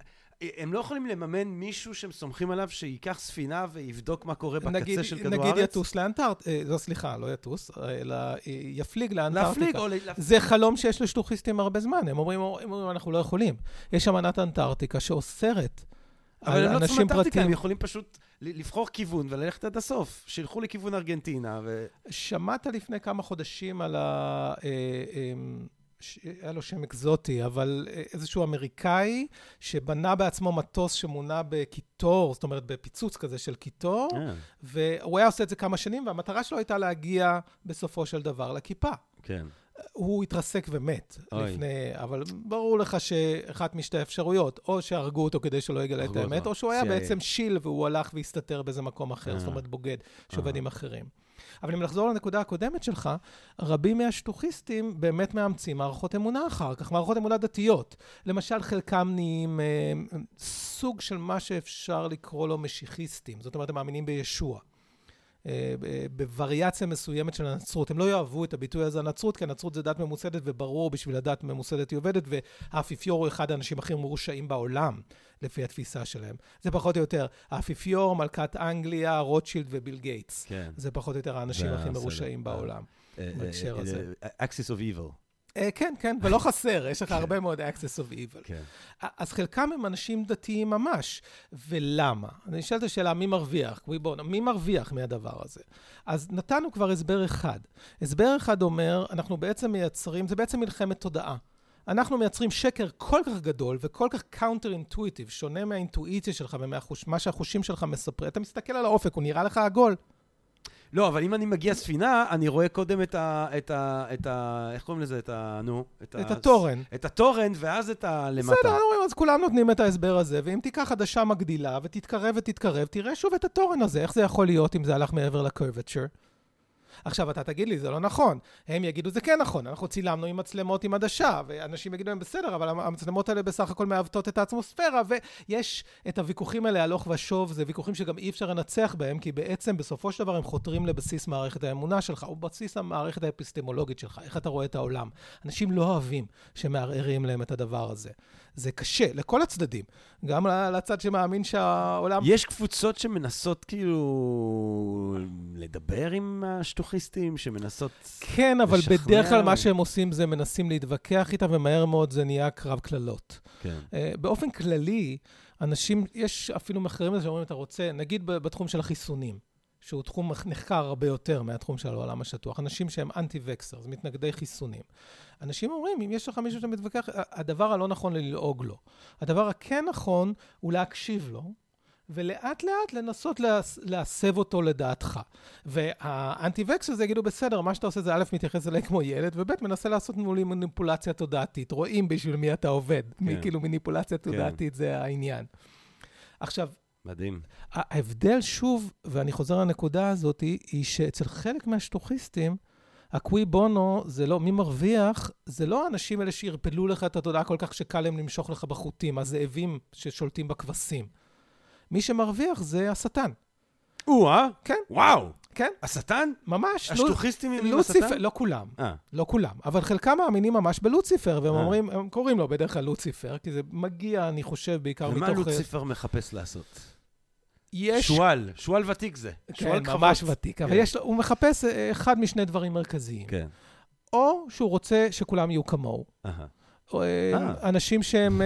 הם לא יכולים לממן מישהו שהם סומכים עליו שייקח ספינה ויבדוק מה קורה בקצה נגיד, של כדור הארץ? נגיד יטוס לאנטארקטיקה, אה, לא סליחה, לא יטוס, אלא אה, יפליג לאנטארקטיקה. להפליג או... זה חלום שיש לשטוחיסטים הרבה זמן, הם אומרים, הם אומרים, אנחנו לא יכולים. יש אמנת אנטארקטיקה שאוסרת אבל הם לא צריכים אנטארקטיקה, הם יכולים פשוט לבחור כיוון וללכת עד הסוף. שילכו לכיוון ארגנטינה ו... שמעת לפני כמה חודשים על ה... אה, היה לו שם אקזוטי, אבל איזשהו אמריקאי שבנה בעצמו מטוס שמונע בקיטור, זאת אומרת בפיצוץ כזה של קיטור, yeah. אה. והוא היה עושה את זה כמה שנים, והמטרה שלו הייתה להגיע בסופו של דבר לכיפה. כן. הוא התרסק ומת אוי. לפני, אבל ברור לך שאחת משתי אפשרויות, או שהרגו אותו כדי שלא יגלה את האמת, או שהוא היה בעצם שיל והוא הלך והסתתר באיזה מקום אחר, זאת אה. אומרת בוגד, שעובד עם אחרים. אבל אם לחזור לנקודה הקודמת שלך, רבים מהשטוכיסטים באמת מאמצים מערכות אמונה אחר כך, מערכות אמונה דתיות. למשל, חלקם נהיים אה, סוג של מה שאפשר לקרוא לו משיחיסטים. זאת אומרת, הם מאמינים בישוע. אה, בווריאציה מסוימת של הנצרות. הם לא יאהבו את הביטוי הזה, הנצרות, כי הנצרות זה דת ממוסדת, וברור בשביל הדת ממוסדת היא עובדת, והאפיפיור הוא אחד האנשים הכי מרושעים בעולם, לפי התפיסה שלהם. זה פחות או יותר האפיפיור, מלכת אנגליה, רוטשילד וביל גייטס. כן. זה פחות או יותר האנשים הכי מרושעים בעולם, בהקשר הזה. Axis of Evil. כן, כן, ולא [laughs] חסר, יש לך כן. הרבה מאוד axis of evil. כן. אז חלקם הם אנשים דתיים ממש, ולמה? אני אשאל את השאלה, מי מרוויח? בוא, מי מרוויח מהדבר הזה? אז נתנו כבר הסבר אחד. הסבר אחד אומר, אנחנו בעצם מייצרים, זה בעצם מלחמת תודעה. אנחנו מייצרים שקר כל כך גדול וכל כך counter intuitive, שונה מהאינטואיציה שלך ומה שהחושים שלך מספרים. אתה מסתכל על האופק, הוא נראה לך עגול. לא, אבל אם אני מגיע ספינה, אני רואה קודם את ה... את ה... את ה... איך קוראים לזה? את ה... נו? את, את ה... התורן. את התורן, ואז את ה... למטה. בסדר, אז כולם נותנים את ההסבר הזה, ואם תיקח עדשה מגדילה ותתקרב ותתקרב, תראה שוב את התורן הזה. איך זה יכול להיות אם זה הלך מעבר לקרבצ'ר? עכשיו, אתה תגיד לי, זה לא נכון. הם יגידו, זה כן נכון, אנחנו צילמנו עם מצלמות עם עדשה, ואנשים יגידו להם, בסדר, אבל המצלמות האלה בסך הכל מעוותות את האטמוספירה, ויש את הוויכוחים האלה הלוך ושוב, זה ויכוחים שגם אי אפשר לנצח בהם, כי בעצם בסופו של דבר הם חותרים לבסיס מערכת האמונה שלך, או בסיס המערכת האפיסטמולוגית שלך, איך אתה רואה את העולם. אנשים לא אוהבים שמערערים להם את הדבר הזה. זה קשה, לכל הצדדים. גם לצד שמאמין שהעולם... יש קבוצות שמנסות כאילו לדבר עם השטות שטוחיסטים שמנסות... כן, אבל לשכנע בדרך כלל מה שהם עושים זה מנסים להתווכח איתם, ומהר מאוד זה נהיה קרב קללות. כן. אה, באופן כללי, אנשים, יש אפילו מחקרים שאומרים, אתה רוצה, נגיד בתחום של החיסונים, שהוא תחום נחקר הרבה יותר מהתחום של העולם השטוח, אנשים שהם אנטי-וקסרס, מתנגדי חיסונים. אנשים אומרים, אם יש לך מישהו שמתווכח, ה- הדבר הלא נכון ללעוג לו. הדבר הכן נכון הוא להקשיב לו. ולאט לאט לנסות להס- להסב אותו לדעתך. והאנטי-וקסרס יגידו, בסדר, מה שאתה עושה זה א', מתייחס אליי כמו ילד, וב', מנסה לעשות מולי מניפולציה תודעתית. רואים בשביל מי אתה עובד. מי כאילו מניפולציה תודעתית זה העניין. עכשיו, מדהים. ההבדל שוב, ואני חוזר לנקודה הזאת, היא שאצל חלק מהשטוחיסטים, הקווי בונו זה לא, מי מרוויח, זה לא האנשים האלה שירפלו לך את התודעה כל כך שקל להם למשוך לך בחוטים, הזאבים ששולטים בכבשים. מי שמרוויח זה השטן. או-אה? כן. וואו! כן, השטן? ממש. השטוחיסטים עם השטן? לא כולם, אה, לא כולם, אבל חלקם מאמינים ממש בלוציפר, והם אה. אומרים, הם קוראים לו בדרך כלל לוציפר, כי זה מגיע, אני חושב, בעיקר מתוך... ומה אה, לוציפר מחפש לעשות? יש שועל, שועל ותיק זה. כן, שועל ממש קרבות. ותיק, אבל כן. יש הוא מחפש אה, אחד משני דברים מרכזיים. כן. או שהוא רוצה שכולם יהיו כמוהו. אהה, או, אה, אה. אנשים שהם,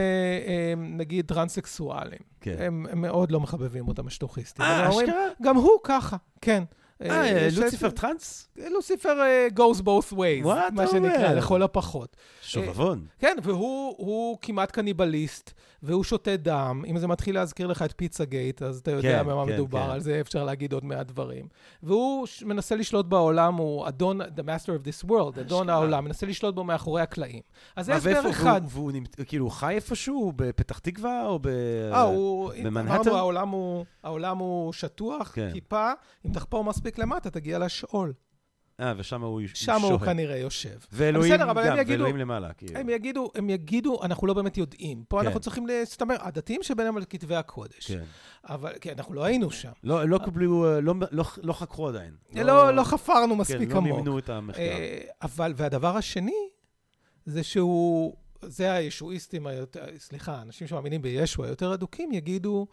נגיד, טרנסקסואלים. כן. הם הם מאוד לא מחבבים אותם, השטוחיסטים. אה, אשכרה? גם הוא ככה, כן. אה, לוציפר טראנס? לוציפר אה, goes both ways, מה שנקרא? לכל הפחות. שובבון. כן, והוא הוא כמעט קניבליסט, והוא שותה דם. אם זה מתחיל להזכיר לך את פיצה גייט, אז אתה יודע כן, במה כן, מדובר, כן. על זה אפשר להגיד עוד מעט דברים. והוא מנסה לשלוט בעולם, הוא אדון, the master of this world, אדון אשכרה. העולם, מנסה לשלוט בו מאחורי הקלעים. אז זה הסבר אחד. והוא- כאילו, חי איפשהו? בפתח תקווה או ב... אה, הוא... במנהטן? אמרנו, העולם הוא, שטוח. כיפה, אם תחפור מספיק למטה, תגיע לשאול. אה, ושם הוא שוהה. שם הוא כנראה יושב. ואלוהים בסדר, אבל הם גם, יגידו- ואלוהים למעלה. כאילו. הם יגידו, הם יגידו, אנחנו לא באמת יודעים. פה כן. אנחנו צריכים להסתמר, הדתיים שביניהם על כתבי הקודש. כן. אבל, כן, אנחנו לא היינו שם. לא לא קבלו, אה, לא- לא- לא חקרו עדיין. לא, לא חפרנו מספיק כן, לא עמוק. מימנו את המחקר. אה, אבל, והדבר השני, זה שהוא, זה הישועיסטים היותר, סליחה, אנשים שמאמינים בישו היותר אדוקים, יגידו,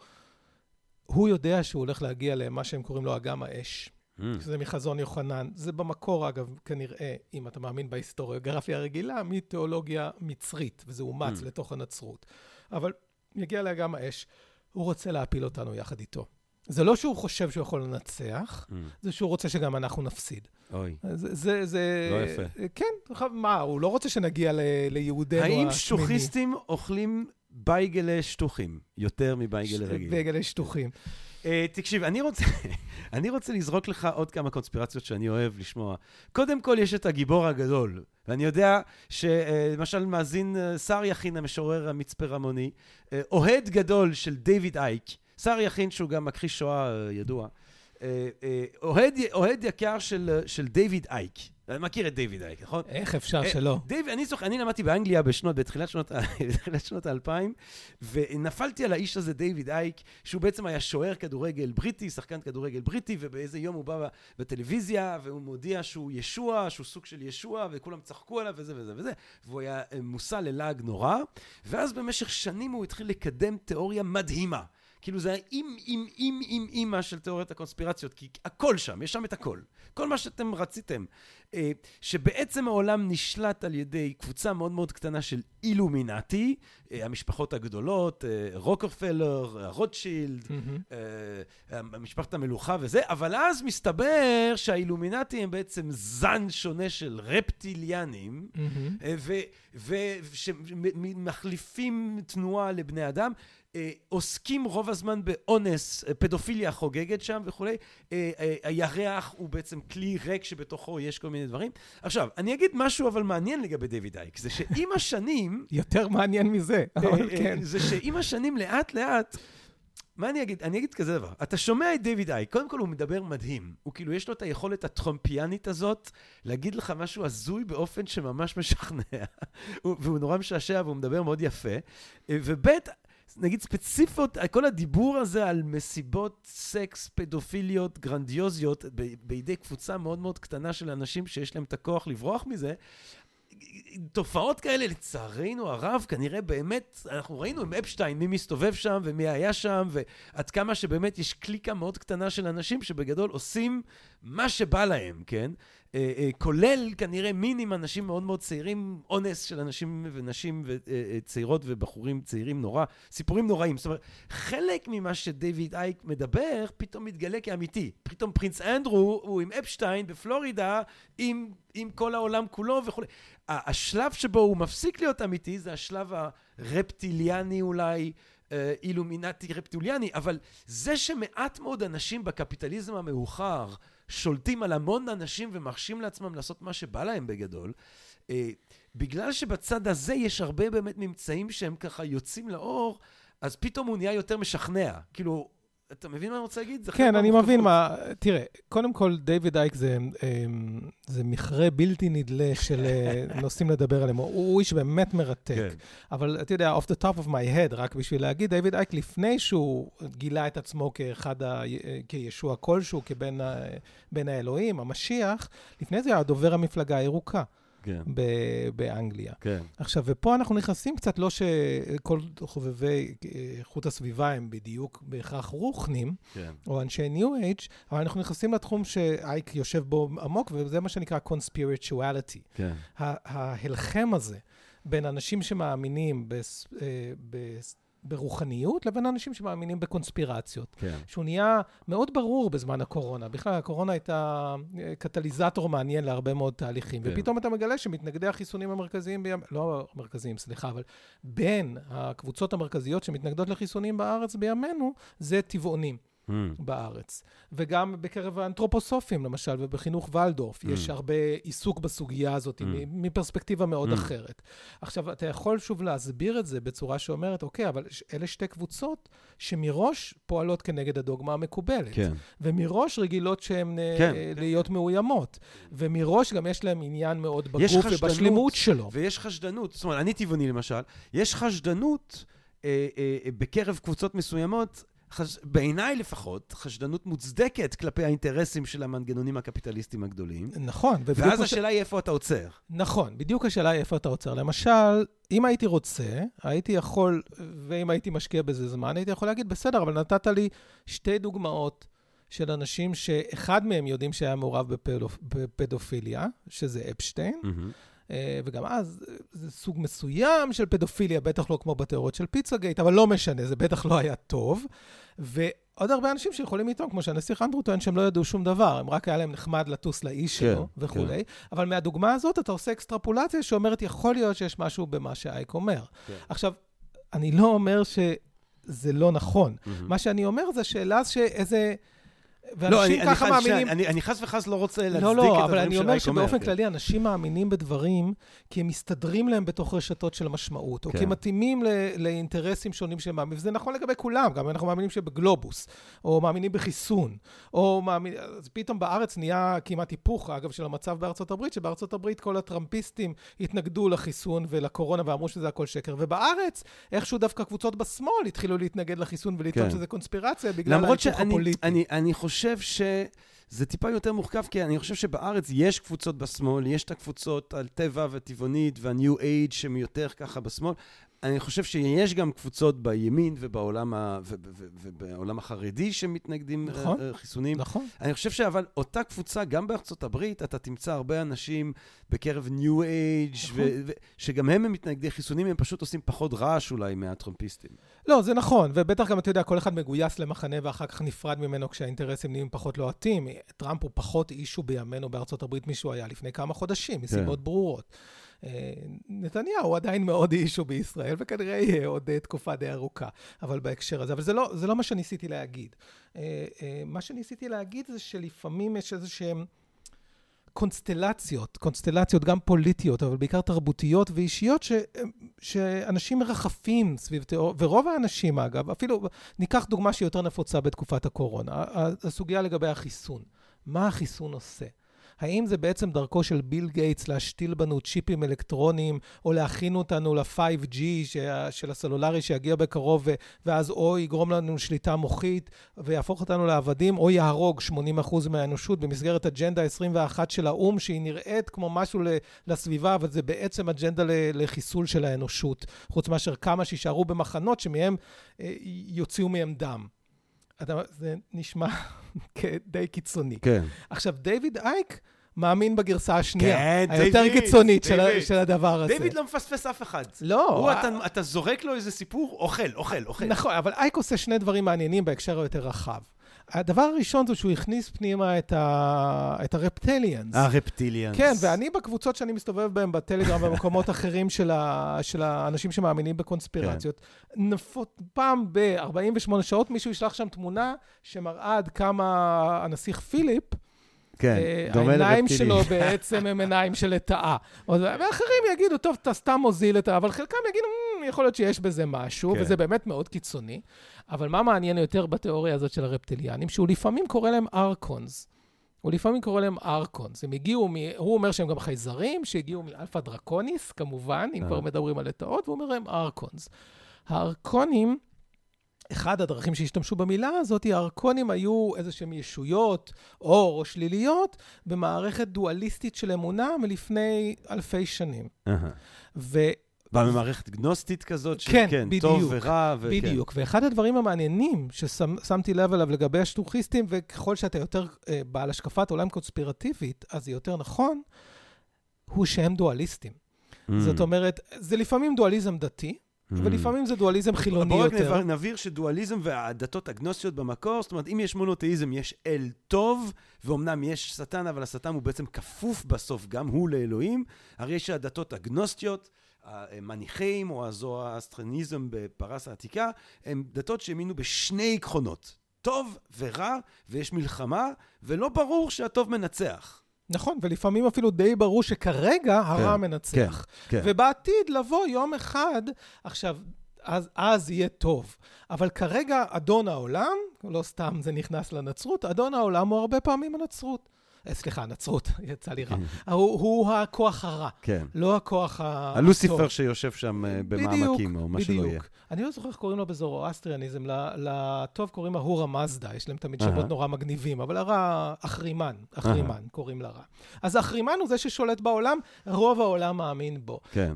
הוא יודע שהוא הולך להגיע למה שהם קוראים לו אגם האש. Mm. שזה מחזון יוחנן. זה במקור, אגב, כנראה, אם אתה מאמין בהיסטוריוגרפיה הרגילה, מתיאולוגיה מצרית, וזה אומץ Mm. לתוך הנצרות. אבל יגיע לאגם האש, הוא רוצה להפיל אותנו יחד איתו. זה לא שהוא חושב שהוא יכול לנצח, Mm. זה שהוא רוצה שגם אנחנו נפסיד. אוי. זה, זה, זה... לא יפה. כן, מה, הוא לא רוצה שנגיע ל, ליהודינו האם השמיני. שטוחיסטים אוכלים בייגלה שטוחים יותר מבייגלה רגיל? בייגלי שטוחים. אה, תקשיב, אני רוצה, [laughs] אני רוצה לזרוק לך עוד כמה קונספירציות שאני אוהב לשמוע. קודם כל, יש את הגיבור הגדול, ואני יודע שלמשל מאזין אה, שר יכין, המשורר המצפה רמוני, אה, אוהד גדול של דיוויד אייק, שר יכין שהוא גם מכחיש שואה אה, ידוע, אה, אה, אוהד, אוהד יקר של, אה, של דיוויד אייק. אני מכיר את דיוויד אייק, נכון? איך אפשר אה, שלא? דייב, אני זוכר, אני למדתי באנגליה בשנות, בתחילת שנות, ה- [laughs] בתחילת שנות האלפיים, ונפלתי על האיש הזה, דיוויד אייק, שהוא בעצם היה שוער כדורגל בריטי, שחקן כדורגל בריטי, ובאיזה יום הוא בא בטלוויזיה, והוא מודיע שהוא ישוע, שהוא סוג של ישוע, וכולם צחקו עליו וזה וזה וזה, והוא היה אה, מושא ללעג נורא, ואז במשך שנים הוא התחיל לקדם תיאוריה מדהימה. כאילו זה האם, אם, אם, אם, אימא של תיאוריית הקונספירציות, כי הכל שם, יש שם את הכל. כל מה שאתם רציתם. אה, שבעצם העולם נשלט על ידי קבוצה מאוד מאוד קטנה של אילומינטי, אה, המשפחות הגדולות, אה, רוקרפלר, רוטשילד. אה, משפחת המלוכה וזה, אבל אז מסתבר שהאילומינטי הם בעצם זן שונה של רפטיליאנים. אה, ושמחליפים תנועה לבני אדם, עוסקים רוב הזמן באונס, אה, פדופיליה חוגגת שם וכולי. אה, אה, הירח הוא בעצם כלי ריק שבתוכו יש כל מיני דברים. עכשיו, אני אגיד משהו אבל מעניין לגבי דיוויד אייק, זה שעם [laughs] השנים, יותר מעניין מזה, אבל אה, אה, כן. זה שעם השנים לאט לאט, מה אני אגיד? אני אגיד כזה דבר, אתה שומע את דיוויד אייק, קודם כל הוא מדבר מדהים, הוא כאילו יש לו את היכולת הטרומפיאנית הזאת להגיד לך משהו הזוי באופן שממש משכנע, הוא- והוא נורא משעשע והוא מדבר מאוד יפה, אה, וב' נגיד ספציפיות, כל הדיבור הזה על מסיבות סקס פדופיליות גרנדיוזיות ב- בידי קבוצה מאוד מאוד קטנה של אנשים שיש להם את הכוח לברוח מזה, תופעות כאלה, לצערנו הרב, כנראה באמת, אנחנו ראינו עם אפשטיין, מי מסתובב שם ומי היה שם, ועד כמה שבאמת יש קליקה מאוד קטנה של אנשים שבגדול עושים מה שבא להם, כן? אה, אה, כולל כנראה מין עם אנשים מאוד מאוד צעירים, אונס של אנשים ונשים וצעירות ובחורים צעירים נורא, סיפורים נוראים. זאת אומרת, חלק ממה שדייוויד אייק מדבר, פתאום מתגלה כאמיתי. פתאום פרינס אנדרו הוא עם אפשטיין בפלורידה, עם, עם כל העולם כולו וכולי. השלב שבו הוא מפסיק להיות אמיתי זה השלב הרפטיליאני אולי. אילומינטי רפטוליאני, אבל זה שמעט מאוד אנשים בקפיטליזם המאוחר שולטים על המון אנשים ומרשים לעצמם לעשות מה שבא להם בגדול, אה, בגלל שבצד הזה יש הרבה באמת ממצאים שהם ככה יוצאים לאור, אז פתאום הוא נהיה יותר משכנע. כאילו, אתה מבין מה אני רוצה להגיד? כן, אני מבין מה... תראה, קודם כל, דיוויד אייק זה, אמ, זה מכרה בלתי נדלה של אה, [laughs] נושאים לדבר עליהם. הוא איש באמת מרתק. כן. אבל אתה יודע, off the top of my head, רק בשביל להגיד, דיוויד אייק, לפני שהוא גילה את עצמו כאחד, ה... כישוע כלשהו, כבן האלוהים, המשיח, לפני זה היה דובר המפלגה הירוקה. כן. באנגליה. כן. עכשיו, ופה אנחנו נכנסים קצת, לא שכל חובבי איכות הסביבה הם בדיוק בהכרח רוחנים, כן. או אנשי ניו אייג', אבל אנחנו נכנסים לתחום שאייק יושב בו עמוק, וזה מה שנקרא conspirituality. כן. ההלחם הזה בין אנשים שמאמינים בס... אה, בס... ברוחניות לבין אנשים שמאמינים בקונספירציות. כן. שהוא נהיה מאוד ברור בזמן הקורונה. בכלל, הקורונה הייתה אה, קטליזטור מעניין להרבה מאוד תהליכים. כן. ופתאום אתה מגלה שמתנגדי החיסונים המרכזיים, בימ... לא המרכזיים, סליחה, אבל בין הקבוצות המרכזיות שמתנגדות לחיסונים בארץ בימינו, זה טבעונים. Mm. בארץ. וגם בקרב האנתרופוסופים, למשל, ובחינוך ולדורף, mm. יש הרבה עיסוק בסוגיה הזאת mm. מפרספקטיבה מאוד mm. אחרת. עכשיו, אתה יכול שוב להסביר את זה בצורה שאומרת, אוקיי, אבל אלה שתי קבוצות שמראש פועלות כנגד הדוגמה המקובלת. כן. ומראש רגילות שהן אה, כן. להיות מאוימות. ומראש גם יש להם עניין מאוד בגוף ובשלימות שלו. ויש חשדנות. זאת אומרת, אני טבעוני למשל, יש חשדנות אה, אה, בקרב קבוצות מסוימות חש... בעיניי לפחות, חשדנות מוצדקת כלפי האינטרסים של המנגנונים הקפיטליסטיים הגדולים. נכון. ואז השאלה היא איפה אתה עוצר. נכון, בדיוק השאלה היא איפה אתה עוצר. למשל, אם הייתי רוצה, הייתי יכול, ואם הייתי משקיע בזה זמן, הייתי יכול להגיד, בסדר, אבל נתת לי שתי דוגמאות של אנשים שאחד מהם יודעים שהיה מעורב בפדופיליה, שזה אפשטיין. Mm-hmm. אה, וגם אז זה סוג מסוים של פדופיליה, בטח לא כמו בתיאוריות של פיצה גייט, אבל לא משנה, זה בטח לא היה טוב. ועוד הרבה אנשים שיכולים לטעון, כמו שהנסיך אנדרו טוען, שהם לא ידעו שום דבר, הם רק היה להם נחמד לטוס לאיש כן, שלו וכולי. כן. אבל מהדוגמה הזאת אתה עושה אקסטרפולציה שאומרת, יכול להיות שיש משהו במה שאייק אומר. כן. עכשיו, אני לא אומר שזה לא נכון. Mm-hmm. מה שאני אומר זה שאלה שאיזה... ואנשים לא, ככה אני, מאמינים... אני, אני חס וחס לא רוצה להצדיק לא, לא, את הדברים של לא, אבל אני אומר שבאופן כן. כללי אנשים מאמינים בדברים כי הם מסתדרים להם בתוך רשתות של משמעות, כן. או כי הם מתאימים ל, לאינטרסים שונים שהם מאמינים, וזה נכון לגבי כולם, גם אנחנו מאמינים שבגלובוס, או מאמינים בחיסון, או מאמינים... אז פתאום בארץ נהיה כמעט היפוך, אגב, של המצב בארצות הברית, שבארצות הברית כל הטראמפיסטים התנגדו לחיסון ולקורונה ואמרו שזה הכל שקר, ובארץ, איכשהו דווקא קבוצות בשמאל התחילו להתנגד לחיסון ולטעון כן. שזה קונספירציה בגלל ההיפוך הפוליטי. אני, אני חושב חושב שזה טיפה יותר מורכב, כי אני חושב שבארץ יש קבוצות בשמאל, יש את הקבוצות על טבע וטבעונית וה-new age שהן יותר ככה בשמאל. אני חושב שיש גם קבוצות בימין ובעולם, ה, ו, ו, ו, ובעולם החרדי שמתנגדים נכון, חיסונים. נכון. אני חושב שאבל אותה קבוצה, גם בארצות הברית, אתה תמצא הרבה אנשים בקרב ניו אייג', נכון. שגם הם מתנגדי חיסונים, הם פשוט עושים פחות רעש אולי מהטרמפיסטים. לא, זה נכון, ובטח גם, אתה יודע, כל אחד מגויס למחנה ואחר כך נפרד ממנו כשהאינטרסים נהיים פחות לוהטים. טראמפ הוא פחות אישו בימינו בארצות הברית משהו היה לפני כמה חודשים, מסיבות כן. ברורות. אה, נתניהו עדיין מאוד אישו בישראל, וכנראה יהיה עוד אה, תקופה די ארוכה, אבל בהקשר הזה. אבל זה לא, זה לא מה שניסיתי להגיד. אה, מה שניסיתי להגיד זה שלפעמים יש איזה שהם... קונסטלציות, קונסטלציות גם פוליטיות, אבל בעיקר תרבותיות ואישיות, ש, שאנשים מרחפים סביב תיאור, ורוב האנשים אגב, אפילו, ניקח דוגמה שהיא יותר נפוצה בתקופת הקורונה, הסוגיה לגבי החיסון. מה החיסון עושה? האם זה בעצם דרכו של ביל גייטס להשתיל בנו צ'יפים אלקטרוניים, או להכין אותנו ל-5G של הסלולרי שיגיע בקרוב, ואז או יגרום לנו שליטה מוחית ויהפוך אותנו לעבדים, או יהרוג 80% מהאנושות במסגרת אג'נדה 21 של האו"ם, שהיא נראית כמו משהו לסביבה, אבל זה בעצם אג'נדה לחיסול של האנושות, חוץ מאשר כמה שיישארו במחנות שמהם אה, יוציאו מהם דם. זה נשמע [laughs] די קיצוני. כן. עכשיו, דיוויד אייק מאמין בגרסה השנייה, כן, היותר דיוויד, קיצונית של, דיוויד. של הדבר הזה. דיוויד לא מפספס אף אחד. לא. הוא, אתה, אתה זורק לו איזה סיפור, אוכל, אוכל, אוכל. נכון, אבל אייק עושה שני דברים מעניינים בהקשר היותר רחב. הדבר הראשון זה שהוא הכניס פנימה את, ה... את הרפטליאנס. הרפטיליאנס. כן, ואני בקבוצות שאני מסתובב בהן בטלגרם ובמקומות אחרים של, ה... של האנשים שמאמינים בקונספירציות, כן. נפות פעם ב-48 שעות מישהו ישלח שם תמונה שמראה עד כמה הנסיך פיליפ, כן, אה, דומה העיניים לרפטילי. שלו בעצם הם עיניים של לטאה. ואחרים יגידו, טוב, אתה סתם מוזיל את ה... אבל חלקם יגידו, "מ, יכול להיות שיש בזה משהו, כן. וזה באמת מאוד קיצוני. אבל מה מעניין יותר בתיאוריה הזאת של הרפטיליאנים? שהוא לפעמים קורא להם ארקונס. הוא לפעמים קורא להם ארקונס. הם הגיעו, מ... הוא אומר שהם גם חייזרים, שהגיעו מאלפא דרקוניס, כמובן, אם אה. כבר מדברים על לטאות, והוא אומר להם ארקונס. הארקונים, אחד הדרכים שהשתמשו במילה הזאת, הארקונים היו איזה שהם ישויות, אור או שליליות, במערכת דואליסטית של אמונה מלפני אלפי שנים. ו... בא ממערכת גנוסטית כזאת, כן, כן, בדיוק, טוב ורע. וכן. בדיוק. ואחד הדברים המעניינים ששמתי לב אליו לגבי השטוכיסטים, וככל שאתה יותר אה, בעל השקפת עולם קונספירטיבית, אז זה יותר נכון, הוא שהם דואליסטים. Mm. זאת אומרת, זה לפעמים דואליזם דתי. ולפעמים זה דואליזם חילוני בואו רק יותר. נבהיר- נבהיר שדואליזם והדתות הגנוסיות במקור, זאת אומרת, אם יש מונותאיזם, יש אל טוב, ואומנם יש שטן, אבל השטן הוא בעצם כפוף בסוף גם הוא לאלוהים. הרי יש הדתות הגנוסטיות, המניחים, או הזואסטרניזם בפרס העתיקה, הם דתות שהאמינו בשני עקרונות, טוב ורע, ויש מלחמה, ולא ברור שהטוב מנצח. נכון, ולפעמים אפילו די ברור שכרגע הרע כן, מנצח. כן. ובעתיד לבוא יום אחד, עכשיו, אז, אז יהיה טוב. אבל כרגע אדון העולם, לא סתם זה נכנס לנצרות, אדון העולם הוא הרבה פעמים הנצרות. אה, סליחה, הנצרות, [laughs] יצא לי רע. [laughs] הוא, הוא הכוח הרע, כן. לא הכוח הטוב. הלוסיפר שיושב שם אה, בדיוק, במעמקים, או מה שלא יהיה. בדיוק. אני לא זוכר איך קוראים לו בזורואסטריאניזם, ל- לטוב קוראים ההורה מזדה, יש להם תמיד. שמות נורא מגניבים, אבל הרע, אחרימן, אחרימן קוראים לרע. אז האחרימן הוא זה ששולט בעולם, רוב העולם מאמין בו. כן.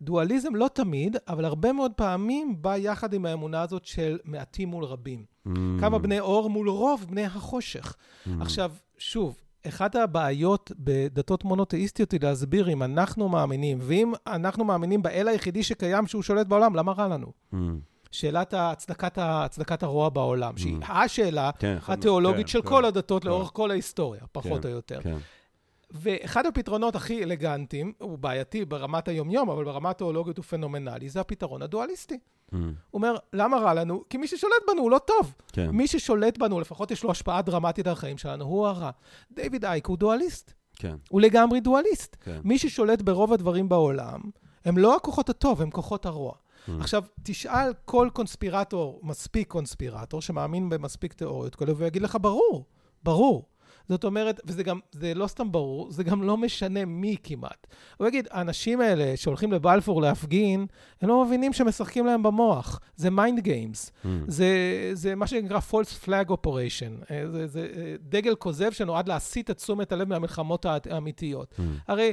ודואליזם לא תמיד, אבל הרבה מאוד פעמים בא יחד עם האמונה הזאת של מעטים מול רבים. Mm. כמה בני אור מול רוב בני החושך. Mm. עכשיו, שוב, אחת הבעיות בדתות מונותאיסטיות היא להסביר אם אנחנו מאמינים, ואם אנחנו מאמינים באל היחידי שקיים שהוא שולט בעולם, למה רע לנו? Mm. שאלת הצדקת, הצדקת הרוע בעולם, שהיא השאלה כן, התיאולוגית כן, של כן, כל הדתות כן. לאורך כל ההיסטוריה, פחות כן, או יותר. כן. ואחד הפתרונות הכי אלגנטיים, הוא בעייתי ברמת היומיום, אבל ברמה התיאולוגית הוא פנומנלי, זה הפתרון הדואליסטי. Mm. הוא אומר, למה רע לנו? כי מי ששולט בנו הוא לא טוב. כן. מי ששולט בנו, לפחות יש לו השפעה דרמטית על החיים שלנו, הוא הרע. דיוויד אייק הוא דואליסט. כן. הוא לגמרי דואליסט. כן. מי ששולט ברוב הדברים בעולם, הם לא הכוחות הטוב, הם כוחות הרוע. Mm. עכשיו, תשאל כל קונספירטור, מספיק קונספירטור, שמאמין במספיק תיאוריות כאלה, והוא יגיד לך, ברור, ברור. זאת אומרת, וזה גם, זה לא סתם ברור, זה גם לא משנה מי כמעט. הוא יגיד, האנשים האלה שהולכים לבלפור להפגין, הם לא מבינים שמשחקים להם במוח. זה mind games. Mm. זה, זה מה שנקרא false flag operation. אה, זה, זה אה, דגל כוזב שנועד להסיט את תשומת הלב מהמלחמות האמיתיות. Mm. הרי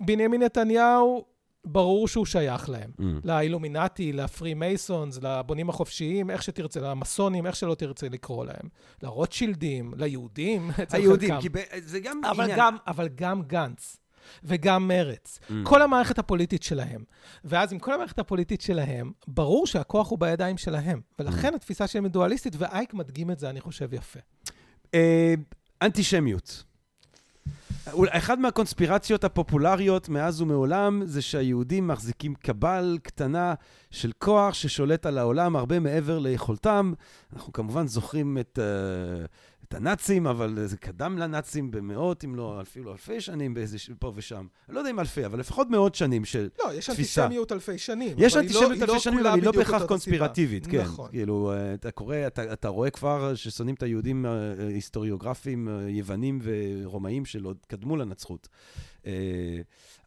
בנימין נתניהו, ברור שהוא שייך להם. Mm. לאילומינטי, לפרי מייסונס, לבונים החופשיים, איך שתרצה, למסונים, איך שלא תרצה לקרוא להם. לרוטשילדים, ליהודים, [laughs] אצל היהודים, חלקם. כי ב- זה גם אבל עניין. גם, אבל גם גנץ. וגם מרץ. Mm. כל המערכת הפוליטית שלהם. ואז עם כל המערכת הפוליטית שלהם, ברור שהכוח הוא בידיים שלהם. ולכן התפיסה שלהם היא דואליסטית, ואייק מדגים את זה, אני חושב, יפה. אה, אנטישמיות. אחד מהקונספירציות הפופולריות מאז ומעולם זה שהיהודים מחזיקים קבל קטנה של כוח ששולט על העולם הרבה מעבר ליכולתם. אנחנו כמובן זוכרים את, uh, את הנאצים, אבל זה קדם לנאצים במאות, אם לא אפילו אלפי שנים, באיזה, פה ושם. אני לא יודע אם אלפי, אבל לפחות מאות שנים של לא, יש תפיסה. אנטישמיות אלפי שנים. יש אנטישמיות לא- אלפי שנים, אבל היא לא כולה בדיוק בהכרח. קונספירטיבית, כן. נכון. כאילו, אה, אתה קורא, אתה, אתה רואה כבר ששונאים את היהודים אה, אה, היסטוריוגרפים יוונים ורומאים של עוד קדמו לנצחות.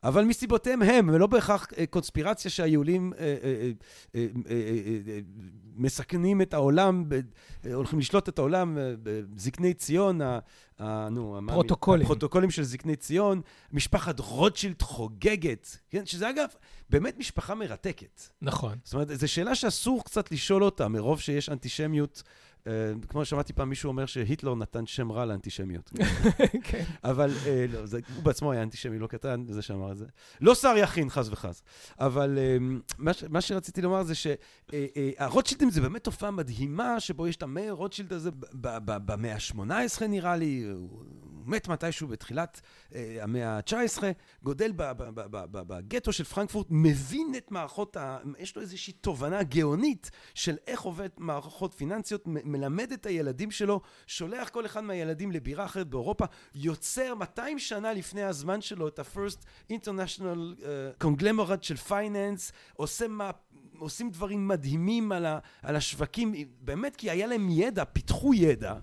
אבל מסיבותיהם הם, ולא בהכרח אה, קונספירציה שהיהודים אה, אה, מסכנים את העולם, הולכים לשלוט את העולם בזקני ציון, נו, פרוטוקולים. הפרוטוקולים של זקני ציון, משפחת רוטשילד חוגגת, כן? שזה אגב, באמת משפחה מרתקת. נכון. זאת אומרת, זו שאלה שאסור קצת לשאול אותה, מרוב שיש אנטישמיות. אה, כמו שמעתי פעם מישהו אומר שהיטלר נתן שם רע לאנטישמיות. [laughs] כן. אבל אה, לא, זה, הוא בעצמו היה אנטישמי לא קטן, זה שאמר את זה. לא שר יכין, חס וחס. אבל אה, מה, מה שרציתי לומר זה שהרוטשילדים זה באמת תופעה מדהימה, שבו יש את המאיר רוטשילד הזה במאה ה-18 נראה לי, מת מתישהו בתחילת אה, המאה ה-19, גודל בגטו של פרנקפורט, מבין את מערכות, ה... יש לו איזושהי תובנה גאונית של איך עובד מערכות פיננסיות, מלמד את הילדים שלו, שולח כל אחד מהילדים לבירה אחרת באירופה, יוצר 200 שנה לפני הזמן שלו את ה-first international uh, conglomerate של פייננס, עושה מה... עושים דברים מדהימים על, ה, על השווקים, באמת כי היה להם ידע, פיתחו ידע,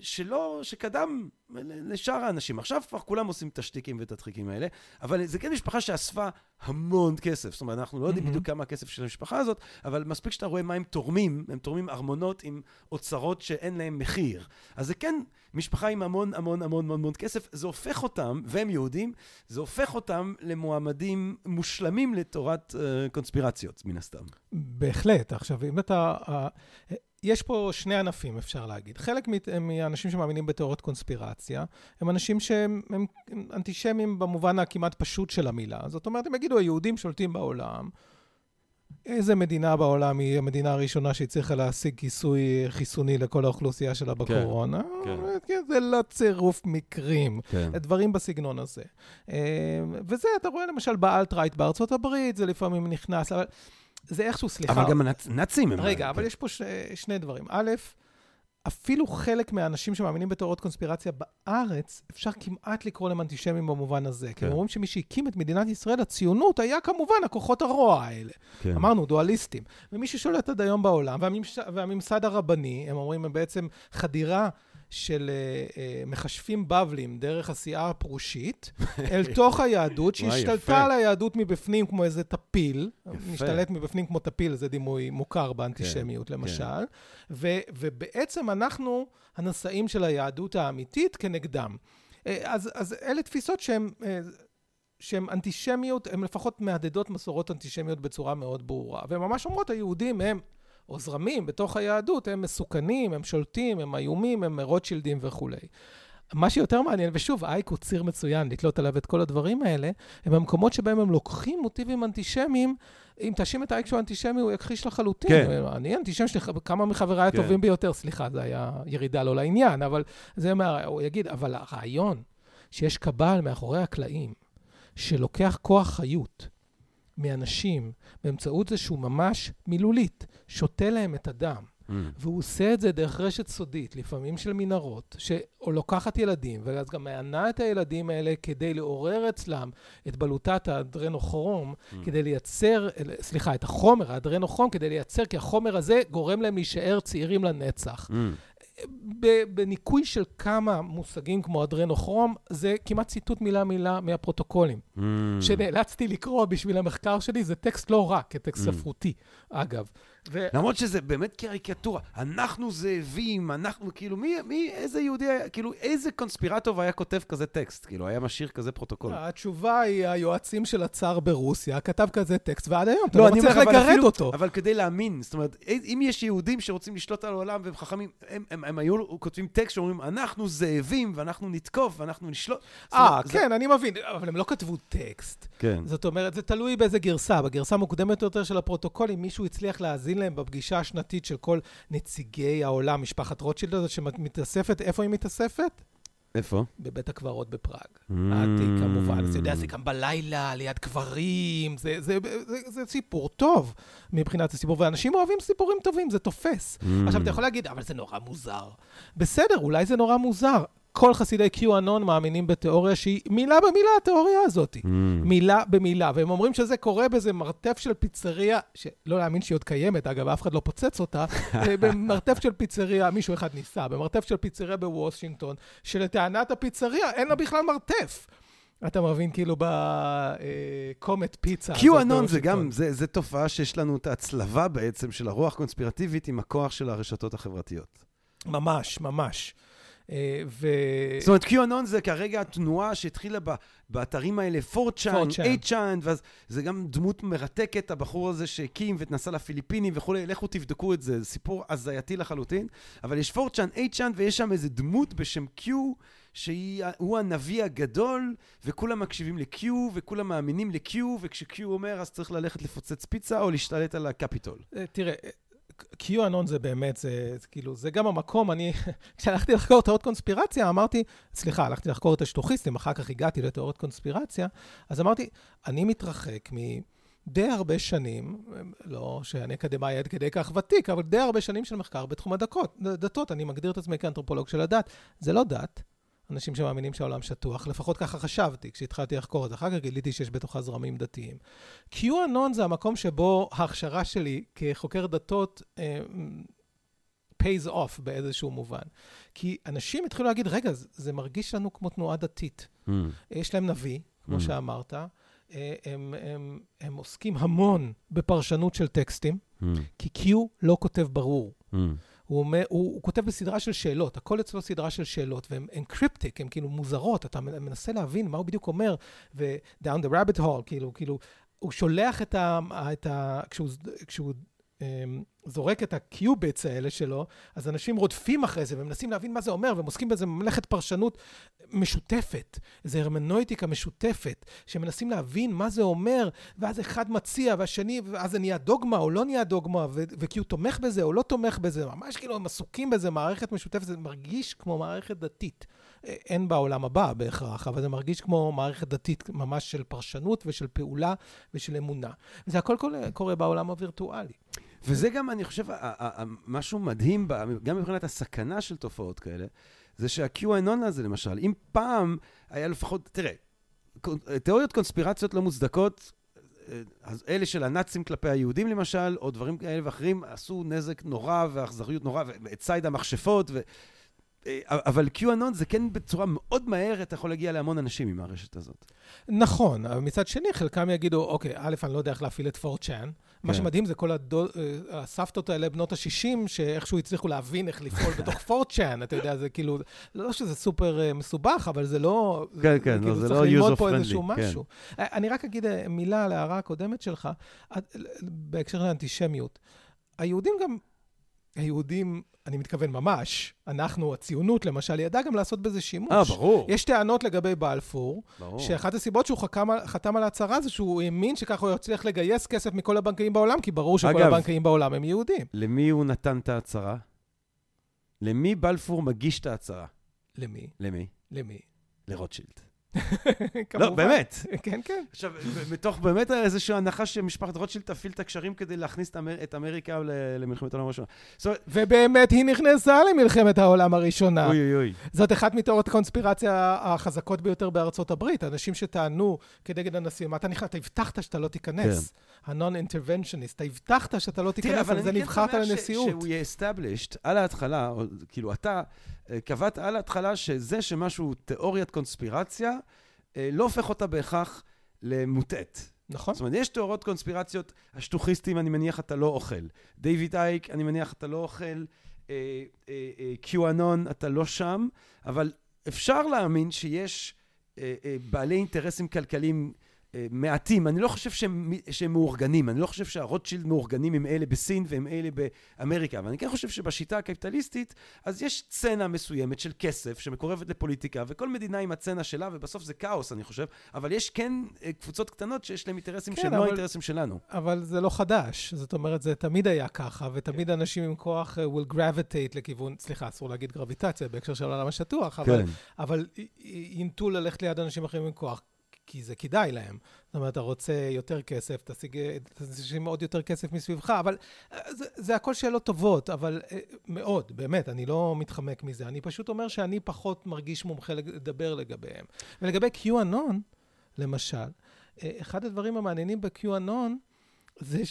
שלא, שקדם לשאר האנשים. עכשיו כבר כולם עושים את השטיקים ואת הטריקים האלה, אבל זה כן משפחה שאספה המון כסף. זאת אומרת, אנחנו לא יודעים מהמם. בדיוק כמה הכסף של המשפחה הזאת, אבל מספיק שאתה רואה מה הם תורמים, הם תורמים ארמונות עם אוצרות שאין להם מחיר. אז זה כן משפחה עם המון המון המון המון המון כסף, זה הופך אותם, והם יהודים, זה הופך אותם למועמדים מושלמים לתורת uh, קונספירציות, מן הסתם. בהחלט. עכשיו, אם אתה... אה, יש פה שני ענפים, אפשר להגיד. חלק מהאנשים שמאמינים בתיאוריות קונספירציה, הם אנשים שהם הם הם אנטישמים במובן הכמעט פשוט של המילה. זאת אומרת, הם יגידו, היהודים שולטים בעולם. איזה מדינה בעולם היא המדינה הראשונה שהצליחה להשיג כיסוי חיסוני לכל האוכלוסייה שלה בקורונה? כן. כן. זה לא צירוף מקרים. כן. דברים בסגנון הזה. אה, וזה, אתה רואה למשל באלט-רייט בארצות הברית, זה לפעמים נכנס, אבל זה איכשהו, סליחה. אבל גם הנאצים הם... רגע, כן. אבל יש פה. שני דברים. א', אפילו חלק מהאנשים שמאמינים בתיאוריות קונספירציה בארץ, אפשר כמעט לקרוא להם אנטישמים במובן הזה. כי כן. הם אומרים שמי שהקים את מדינת ישראל, הציונות, היה כמובן הכוחות הרוע האלה. כן. אמרנו, דואליסטים. ומי ששולט עד היום בעולם, והממש... והממסד הרבני, הם אומרים, הם בעצם חדירה של אה, אה, מכשפים בבלים דרך הסיעה הפרושית, [laughs] אל תוך היהדות, שהשתלטה. על היהדות מבפנים כמו איזה טפיל. יפה. משתלט מבפנים כמו טפיל, זה דימוי מוכר באנטישמיות, כן, למשל. ו... ובעצם אנחנו הנשאים של היהדות האמיתית כנגדם. אה, אז, אז אלה תפיסות שהן... שהן אנטישמיות, הן לפחות מהדהדות מסורות אנטישמיות בצורה מאוד ברורה. והן ממש אומרות, היהודים הם, או זרמים בתוך היהדות, הם מסוכנים, הם שולטים, הם איומים, הם רוטשילדים וכולי. מה שיותר מעניין, ושוב, אייק הוא ציר מצוין לתלות עליו את כל הדברים האלה, הם המקומות שבהם הם לוקחים מוטיבים אנטישמיים. אם תאשים את אייק שהוא אנטישמי, הוא יכחיש לחלוטין. כן. אני אנטישמי שלי, כמה מחבריי כן. הטובים ביותר, סליחה, זה היה ירידה לא לעניין, אבל זה מה, הוא יגיד, אבל הרעיון שיש קבל מאחורי הקלעים, שלוקח כוח חיות מאנשים באמצעות זה שהוא ממש מילולית, שותה להם את הדם. Mm. והוא עושה את זה דרך רשת סודית, לפעמים של מנהרות, שלוקחת ילדים, ואז גם מענה את הילדים האלה כדי לעורר אצלם את בלוטת האדרנוכרום, Mm. כדי לייצר, סליחה, את החומר, האדרנוכרום, כדי לייצר, כי החומר הזה גורם להם להישאר צעירים לנצח. Mm. בניקוי של כמה מושגים כמו אדרנוכרום, זה כמעט ציטוט מילה מילה מהפרוטוקולים. Mm. שנאלצתי לקרוא בשביל המחקר שלי, זה טקסט לא רע, כטקסט Mm. ספרותי, אגב. ו- למרות שזה באמת קריקטורה. אנחנו זאבים, אנחנו, כאילו, מי, מי, איזה יהודי היה, כאילו, איזה קונספירטור היה כותב כזה טקסט? כאילו, היה משאיר כזה פרוטוקול. התשובה היא, היועצים של הצאר ברוסיה כתב כזה טקסט, ועד היום אתה לא, לא מצליח לגרד אפילו- אותו. אבל כדי להאמין, זאת אומרת, אם יש יהודים שרוצים לשלוט על העולם והם חכמים, הם, הם, הם היו כותבים טקסט שאומרים, אנחנו זאבים, ואנחנו נתקוף, ואנחנו נשלוט. אה, אומרת, זה- כן, אני מבין, אבל הם לא כתבו טקסט. כן. זאת אומרת, זה תלוי באיזה גרסה. בגרסה המוקדמת יותר של הפרוטוקול, אם מישהו הצליח להאזין להם בפגישה השנתית של כל נציגי העולם, משפחת רוטשילד הזאת שמתאספת, איפה היא מתאספת? איפה? בבית הקברות בפראג. Mm. העתיק, כמובן. אתה יודע, זה גם בלילה, ליד קברים, זה, זה, זה, זה סיפור טוב מבחינת הסיפור, ואנשים אוהבים סיפורים טובים, זה תופס. Mm. עכשיו, אתה יכול להגיד, אבל זה נורא מוזר. בסדר, אולי זה נורא מוזר. כל חסידי QAnon מאמינים בתיאוריה שהיא מילה במילה התיאוריה הזאת. Mm. מילה במילה, והם אומרים שזה קורה באיזה מרתף של פיצריה, שלא להאמין שהיא עוד קיימת, אגב, אף אחד לא פוצץ אותה, [laughs] אה, במרתף של פיצריה, מישהו אחד ניסה, במרתף של פיצריה בוושינגטון, שלטענת הפיצריה אין לה בכלל מרתף. אתה מבין, כאילו, בקומט פיצה. הזאת QAnon זה. גם, זה, זה תופעה שיש לנו את ההצלבה בעצם של הרוח קונספירטיבית עם הכוח של הרשתות החברתיות. ממש, ממש. אה, ו... זאת אומרת, QAnon זה כרגע התנועה שהתחילה ב, באתרים האלה, 4chan, 4chan. 8chan, ואז זה גם דמות מרתקת, הבחור הזה שהקים ונסע לפיליפינים וכולי, לכו תבדקו את זה, זה סיפור הזייתי לחלוטין. אבל יש 4chan, 8chan, ויש שם איזה דמות בשם Q, שהוא הנביא הגדול, וכולם מקשיבים ל-Q, וכולם מאמינים ל-Q, וכש-Q אומר, אז צריך ללכת לפוצץ פיצה או להשתלט על הקפיטול. אה, תראה, QAnon זה באמת, זה, כאילו, זה גם המקום, אני, [laughs] כשהלכתי לחקור תיאוריות קונספירציה, אמרתי, סליחה, הלכתי לחקור את השטוחיסטים, אחר כך הגעתי לתיאוריות קונספירציה, אז אמרתי, אני מתרחק מדי הרבה שנים, לא שאני אקדמאי עד כדי כך ותיק, אבל די הרבה שנים של מחקר בתחום הדקות, דתות, אני מגדיר את עצמי כאנתרופולוג של הדת. זה לא דת, אנשים שמאמינים שהעולם שטוח, לפחות ככה חשבתי כשהתחלתי לחקור את זה. אחר כך גיליתי שיש בתוכה זרמים דתיים. QAnon זה המקום שבו ההכשרה שלי כחוקר דתות אה, pays off באיזשהו מובן. כי אנשים התחילו להגיד, רגע, זה, זה מרגיש לנו כמו תנועה דתית. Mm. יש להם נביא, כמו Mm. שאמרת, אה, הם, הם, הם עוסקים המון בפרשנות של טקסטים, Mm. כי Q לא כותב ברור. Mm. הוא, אומר, הוא, הוא כותב בסדרה של שאלות, הכל אצלו סדרה של שאלות, והן הן קריפטיק, הן כאילו מוזרות, אתה מנסה להבין מה הוא בדיוק אומר, ו-down the rabbit hole, כאילו, כאילו, הוא שולח את ה... את ה כשהוא, כשהוא זורק את הקיוביטס האלה שלו, אז אנשים רודפים אחרי זה ומנסים להבין מה זה אומר, והם עוסקים באיזה מלאכת פרשנות משותפת, איזו הרמנויטיקה משותפת, שמנסים להבין מה זה אומר, ואז אחד מציע, והשני, ואז זה נהיה דוגמה או לא נהיה דוגמה, וכי הוא תומך בזה או לא תומך בזה, ממש כאילו הם עסוקים בזה, מערכת משותפת, זה מרגיש כמו מערכת דתית. אה, אין בעולם הבא בהכרח, אבל זה מרגיש כמו מערכת דתית ממש של פרשנות ושל פעולה ושל אמונה. וזה הכל קורה, קורה בעולם הווירטואלי. וזה גם, אני חושב, משהו מדהים, גם מבחינת הסכנה של תופעות כאלה, זה שה-QAnon הזה, למשל, אם פעם היה לפחות, תראה, תיאוריות קונספירציות לא מוצדקות, אה, אז אלה של הנאצים כלפי היהודים למשל, או דברים כאלה ואחרים, עשו נזק נורא ואכזריות נורא, וציד המכשפות, ו... אה, אבל QAnon זה כן בצורה מאוד מהר, אתה יכול להגיע להמון אנשים עם הרשת הזאת. נכון, אבל מצד שני, חלקם יגידו, אוקיי, א', אני לא יודע איך להפעיל את 4chan. מה כן. שמדהים זה כל הדו, אה, הסבתות האלה, בנות ה-60, שאיכשהו הצליחו להבין איך לפעול בתוך [laughs] 4chan, אתה יודע, זה כאילו, לא שזה סופר אה, מסובך, אבל זה לא... כן, כן, כאילו, לא, זה צריך לא ללמוד user פה friendly, איזשהו כן. משהו. אה, אני רק אגיד מילה על ההערה הקודמת שלך, בהקשר של האנטישמיות. היהודים גם, היהודים, אני מתכוון ממש, אנחנו, הציונות למשל, ידעה גם לעשות בזה שימוש. אה, ברור. יש טענות לגבי בלפור, ברור. שאחת הסיבות שהוא על- חתם על ההצהרה זה שהוא האמין שככה הוא יצליח לגייס כסף מכל הבנקאים בעולם, כי ברור שכל אגב- הבנקאים בעולם הם יהודים. למי הוא נתן את ההצהרה? למי בלפור מגיש את ההצהרה? למי? למי? למי? לרוטשילד. לא, באמת. כן, כן. עכשיו, מתוך באמת איזושהי הנחה שמשפחת רוטשילד תפעיל את הקשרים כדי להכניס את אמר- את אמריקה ל- למלחמת העולם הראשונה. ובאמת היא נכנסה למלחמת העולם הראשונה. אוי אוי אוי. זאת אחת מתיאוריות הקונספירציה החזקות ביותר בארצות הברית. אנשים שטענו כנגד הנשיא, מה אתה נכנס? אתה הבטחת שאתה לא תיכנס. ה-non-interventionist, אתה הבטחת שאתה לא תראה, תיכנס, אבל על זה אני כן נבחרת שמח ש- לנשיאות. שהוא יהיה established על ההתחלה, כאילו אתה קבעת על ההתחלה שזה שמשהו תיאוריית קונספירציה, אה, לא הופך אותה בהכרח למוטעת. נכון? זאת אומרת, יש תיאוריות קונספירציות, השטוחיסטים, אני מניח אתה לא אוכל. דיוויד אייק, אני מניח אתה לא אוכל. אה, אה, אה, QAnon, אתה לא שם, אבל אפשר להאמין שיש אה, אה, בעלי אינטרסים כלכליים אה, מעטים, אני לא חושב שהם, שהם מאורגנים, אני לא חושב שהרוטשילד מאורגנים עם אלה בסין ועם אלה באמריקה, אבל אני כן חושב שבשיטה הקפיטליסטית, אז יש צנע מסוימת של כסף שמקורבת לפוליטיקה, וכל מדינה עם הצנע שלה, ובסוף זה כאוס, אני חושב, אבל יש כן אה, קבוצות קטנות שיש להן אינטרסים כן, שהם לא האינטרסים שלנו. אבל זה לא חדש. זאת אומרת, זה תמיד היה ככה, ותמיד אנשים עם כוח אה, will gravitate לכיוון, סליחה, אסור להגיד גרביטציה בהקשר של העולם השטוח, אבל, כן. אבל ינטו ללכת ליד אנשים אחרים עם כוח, כי זה כדאי להם. זאת אומרת, אתה רוצה יותר כסף, תשיג תשיג עוד יותר כסף מסביבך, אבל אה, זה, זה הכל שאלות טובות, אבל אה, מאוד, באמת, אני לא מתחמק מזה. אני פשוט אומר שאני פחות מרגיש מומחה לדבר לגביהם. ולגבי QAnon, למשל, אה, אחד הדברים המעניינים ב-QAnon זה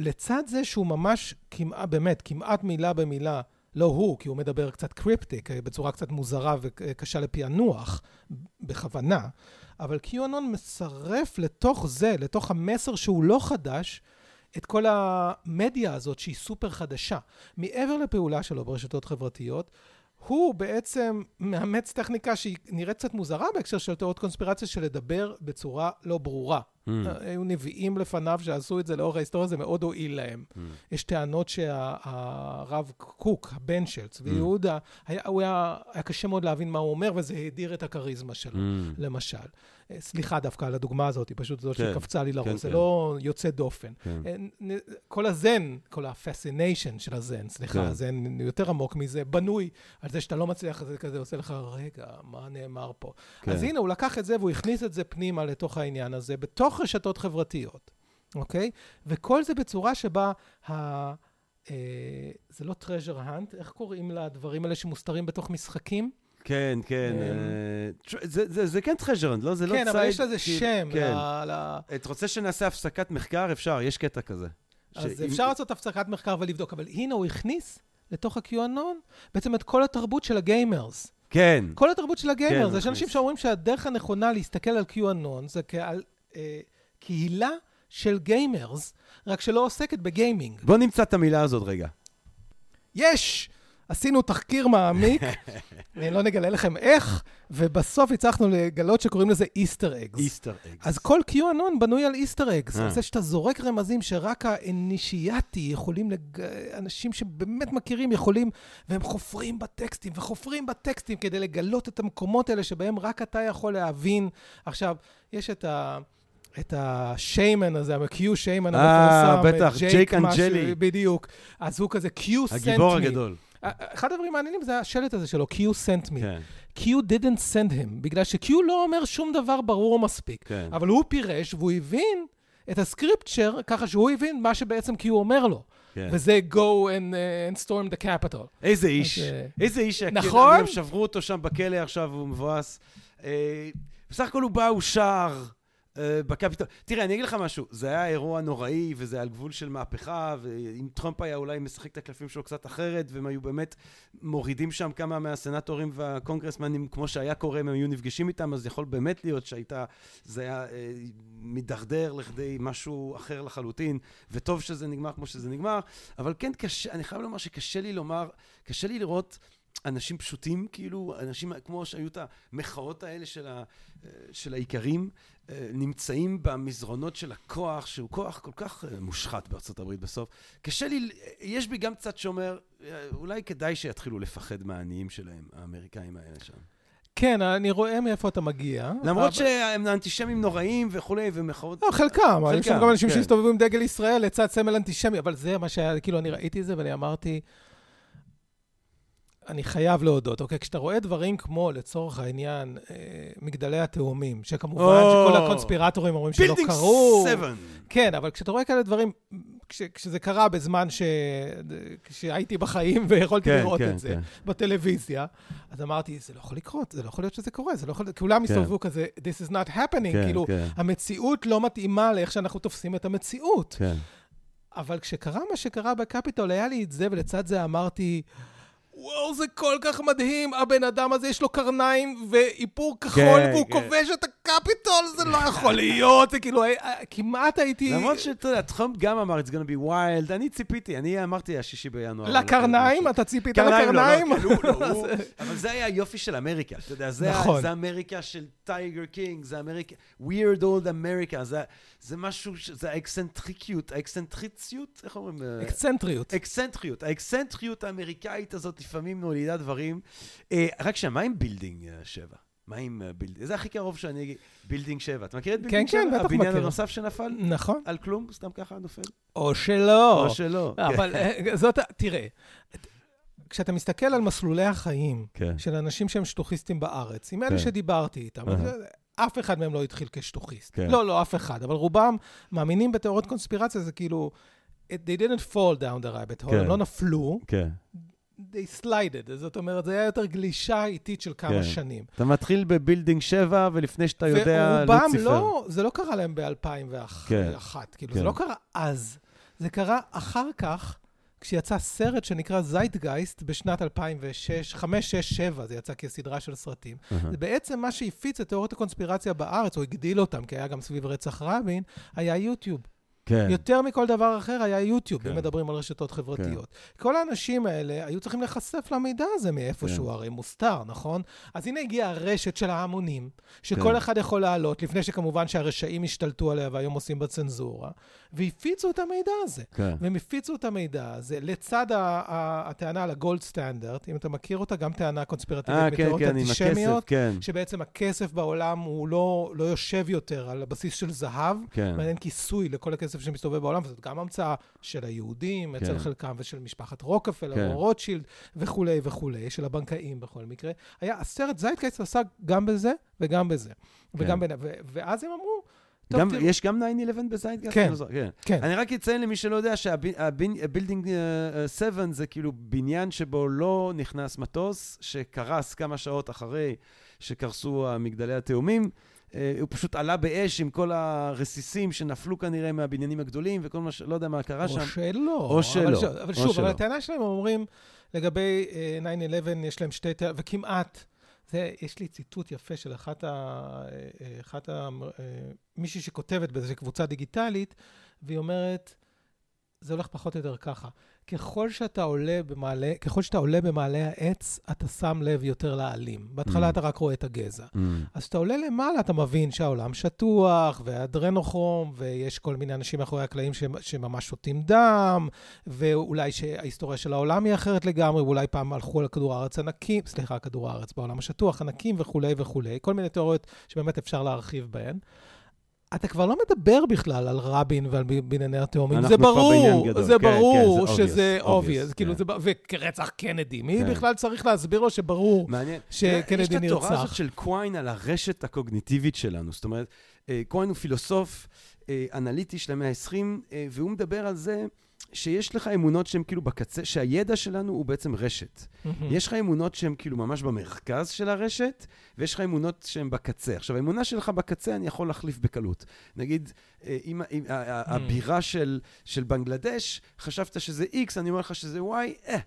שלצד זה שהוא ממש כמעט, באמת, כמעט מילה במילה, לא הוא, כי הוא מדבר קצת קריפטיק, בצורה קצת מוזרה וקשה לפענוח, בכוונה, אבל QAnon מצרף לתוך זה, לתוך המסר שהוא לא חדש, את כל המדיה הזאת שהיא סופר חדשה. מעבר לפעולה שלו ברשתות חברתיות, הוא בעצם מאמץ טכניקה שהיא נראית קצת מוזרה בהקשר של תיאוריות קונספירציה, של לדבר בצורה לא ברורה. Mm. היו נביאים לפניו שעשו את זה לאורך ההיסטוריה, זה מאוד הועיל להם. Mm. יש טענות שהרב קוק, הבן של Mm. צבי יהודה, היה, הוא היה, היה קשה מאוד להבין מה הוא אומר, וזה הדיר את הכריזמה שלו, Mm. למשל. סליחה דווקא על הדוגמה הזאת, היא פשוט זאת כן, שקפצה לי לראש, כן, זה כן. לא יוצא דופן. כן. אה, כל הזן, כל ה-fascination של הזן, סליחה, כן. הזן יותר עמוק מזה, בנוי על זה שאתה לא מצליח, זה כזה עושה לך, רגע, מה נאמר פה? כן. אז הנה, הוא לקח את זה והוא הכניס את זה פנימה לתוך העניין הזה, בתוך רשתות חברתיות, אוקיי? וכל זה בצורה שבה ה... אה, זה לא treasure hunt, איך קוראים לדברים האלה שמוסתרים בתוך משחקים? כן, כן. אה, תשמע, זה- כן treasure hunt, לא? זה לא כן, אבל צייד, יש לזה שם. כן. אתה רוצה שנעשה הפסקת מחקר? אפשר, יש קטע כזה. אז אפשר לעשות הפסקת מחקר ולבדוק, אבל הנה, הוא הכניס לתוך ה-QAnon בעצם את כל התרבות של ה gamers. כן. כל התרבות של ה gamers. כן, יש אנשים. שאומרים שהדרך הנכונה להסתכל על QAnon זה כעל אה, קהילה של gamers, רק שלא עוסקת בגיימינג. בוא נמצא את המילה הזאת רגע. יש! עשינו תחקיר מעמיק, [laughs] אה, לא נגלה לכם איך, ובסוף הצלחנו לגלות שקוראים לזה Easter eggs. Easter eggs. אז כל QAnon בנוי על Easter eggs. אה. זה שאתה זורק רמזים שרק ה initiated יכולים, לג... אנשים שבאמת מכירים יכולים, והם חופרים בטקסטים וחופרים בטקסטים כדי לגלות את המקומות האלה שבהם רק אתה יכול להבין. עכשיו, יש את ה... את השיימן הזה, ה-Q שיימן אה, המפורסם. בטח, ג'ייק אנג'לי. בדיוק. אז הוא כזה, Q sent me. הגיבור הגדול. אחד הדברים המעניינים זה השלט הזה שלו, Q sent me. כן, Q didn't send him, בגלל ש-Q לא אומר שום דבר ברור מספיק. כן. אבל הוא פירש והוא הבין את הסקריפצ'ר ככה שהוא הבין מה שבעצם Q אומר לו. כן. וזה go and, uh, and storm the capital. איזה איש, אז, אה, איזה איש, נכון? גם שברו אותו שם בכלא עכשיו, הוא מבואס. אה, בסך הכל הוא בא, הוא שר בקפיטול. תראה, אני אגיד לך משהו, זה היה אירוע נוראי, וזה על גבול של מהפכה, ואם טראמפ היה אולי משחק את הקלפים שלו קצת אחרת, והם היו באמת מורידים שם כמה מהסנטורים והקונגרסמנים, כמו שהיה קורה, אם הם היו נפגשים איתם, אז יכול באמת להיות שהייתה, זה היה אה, מידרדר לכדי משהו אחר לחלוטין, וטוב שזה נגמר כמו שזה נגמר, אבל כן קשה, אני חייב לומר שקשה לי לומר, קשה לי לראות אנשים פשוטים, כאילו, אנשים כמו שהיו את המחאות האלה של, ה, של האיכרים, אה, נמצאים במזרונות של הכוח, שהוא כוח כל כך אה, מושחת בארצות הברית בסוף. קשה לי, יש בי גם קצת שאומר, אה, אולי כדאי שיתחילו לפחד מהעניים שלהם, האמריקאים האלה שם. כן, אני רואה מאיפה אתה מגיע. למרות אבל- שהם אנטישמים נוראים וכולי, ומחאות... לא, חלקם, אבל יש שם חלקם, גם אנשים כן. שהסתובבו עם דגל ישראל לצד סמל אנטישמי, אבל זה מה שהיה, כאילו, אני ראיתי את זה ואני אמרתי, אני חייב להודות, אוקיי? כשאתה רואה דברים כמו, לצורך העניין, אה, מגדלי התאומים, שכמובן או. שכל הקונספירטורים אומרים שלא קרו. Building 7! כן, אבל כשאתה רואה כאלה דברים, כש, כשזה קרה בזמן ש... כשהייתי בחיים ויכולתי כן, לראות כן, את זה כן. בטלוויזיה, אז אמרתי, זה לא יכול לקרות, זה לא יכול להיות שזה קורה, זה לא יכול... כולם כן. הסתובבו כזה, this is not happening, כן, כאילו, כן. המציאות לא מתאימה לאיך שאנחנו תופסים את המציאות. כן. אבל כשקרה מה שקרה בקפיטול, היה לי את זה, ולצד זה אמרתי, וואו, זה כל כך מדהים, הבן אדם הזה יש לו קרניים ואיפור כחול, כן, והוא כן. כובש את הקפיטול, זה לא יכול להיות, זה כאילו, אה, כמעט הייתי... למרות שאתה יודע, טראמפ גם אמר, it's gonna be wild, אני ציפיתי, אני אמרתי השישי בינואר. לקרניים? אתה ציפית קרניים, לא, לקרניים? לא, כן, הוא- לא, הוא- [laughs] אבל זה היה היופי של אמריקה, אתה יודע, זה נכון. זה אמריקה של טייגר קינג, זה אמריקה, weird old אמריקה, זה- זה משהו, זה האקסנטריקיות, האקסנטריציות, איך אומרים? אה, אקסצנטריות. אקסצנטריות, האקסנטריות האמריקאית הזאת לפעמים מולידה דברים. אה, רק שם, מה עם building אה, 7? מה עם אה, building? זה הכי קרוב שאני אגיד, building 7. אתה מכיר את building 7? כן, בטח מכיר. הבניין הנוסף שנפל? נכון. על כלום? סתם ככה נופל? או שלא. או שלא. אבל אה, זאת, תראה, כשאתה מסתכל על מסלולי החיים כן. של אנשים שהם שטוחיסטים בארץ, עם אלה כן. שדיברתי איתם, אף אחד מהם לא התחיל כשטוחיסט. כן. לא, לא, אף אחד, אבל רובם מאמינים בתיאוריות קונספירציה, זה כאילו, they didn't fall down the rabbit hole, כן. הם לא נפלו, כן. They slided, זאת אומרת, זה היה יותר גלישה איטית של כמה כן. שנים. אתה מתחיל ב building 7, ולפני שאתה יודע, ורובם לוציפר. לא, זה לא קרה להם ב-2001, כן. כאילו, כן. זה לא קרה אז, זה קרה אחר כך, כשיצא סרט שנקרא זייטגייסט בשנת 2006, 5, 6, 7, זה יצא כסדרה של סרטים. אהה. זה בעצם מה שהפיץ את תיאוריות הקונספירציה בארץ, או הגדיל אותם, כי היה גם סביב רצח רבין, היה יוטיוב. כן. יותר מכל דבר אחר היה יוטיוב, כן. אם מדברים על רשתות חברתיות. כל האנשים האלה היו צריכים להיחשף למידע הזה מאיפשהו, כן. הרי מוסתר, נכון? אז הנה הגיעה הרשת של ההמונים, שכל כן. אחד יכול לעלות, לפני שכמובן שהרשעים השתלטו עליה והיום עושים בצנזורה, והפיצו את המידע הזה. כן. והם הפיצו את המידע הזה לצד ה- ה- הטענה על הגולד סטנדרט, אם אתה מכיר אותה, גם טענה קונספירטיבית אה, כן, כן, עם הכסף, אנטישמיות, כן. שבעצם הכסף בעולם הוא לא, לא יושב יותר על הבסיס של זהב, כן. ואין כיסוי לכל הכסף שמסתובב בעולם, וזאת גם המצאה של היהודים, אצל כן. חלקם, ושל משפחת רוקפלר, כן. או רוטשילד, וכולי וכולי, של הבנקאים בכל מקרה. היה, הסרט זייטגייסט עסק גם בזה וגם בזה. וגם בין, ו, ואז הם אמרו, גם, תראו, יש גם 9-11 בזייטגייסט? כן. אני לא כן. כן, אני רק אציין למי שלא יודע שה building 7 זה כאילו בניין שבו לא נכנס מטוס, שקרס כמה שעות אחרי שקרסו המגדלי התאומים. אה, הוא פשוט עלה באש עם כל הרסיסים שנפלו כנראה מהבניינים הגדולים וכל מה ש... לא יודע מה קרה או שם. שלא. או שלא, אבל, שוב- אבל או שוב, שלא. אבל הטענה שלהם, הם אומרים, לגבי אה, 9-11, יש להם שתי טענות, וכמעט, זה, יש לי ציטוט יפה של אחת ה... אה, אחת ה... אה, מישהי שכותבת באיזושהי קבוצה דיגיטלית, והיא אומרת, זה הולך פחות או יותר ככה. ככל שאתה עולה במעלה, ככל שאתה עולה במעלה העץ, אתה שם לב יותר לעלים. בהתחלה Mm. אתה רק רואה את הגזע. Mm. אז כשאתה עולה למעלה, אתה מבין שהעולם שטוח, והאדרנוכרום, ויש כל מיני אנשים מאחורי הקלעים ש- שממש שותים דם, ואולי שההיסטוריה של העולם היא אחרת לגמרי, ואולי פעם הלכו על כדור הארץ ענקים, סליחה, כדור הארץ בעולם השטוח, ענקים וכולי וכולי, כל מיני תיאוריות שבאמת אפשר להרחיב בהן. אתה כבר לא מדבר בכלל על רבין ועל בנייני התאומים, זה ברור, כן, כן, ברור זה שזה obvious, obvious, obvious, כאילו כן. זה, וכרצח קנדי, מי כן. בכלל צריך להסביר לו שברור מעניין. שקנדי יש את התורה נרצח? הזאת של קוויין על הרשת הקוגניטיבית שלנו. זאת אומרת, אה, קוויין הוא פילוסוף אה, אנליטי של המאה ה-20, אה, והוא מדבר על זה שיש לך אמונות שהן כאילו בקצה, שהידע שלנו הוא בעצם רשת. מהמם. יש לך אמונות שהן כאילו ממש במרכז של הרשת, ויש לך אמונות שהן בקצה. עכשיו, האמונה שלך בקצה אני יכול להחליף בקלות. נגיד, אה, אם, אם ה- ה- Mm. הבירה של, של בנגלדש, חשבת שזה X, אני אומר לך שזה Y, אה.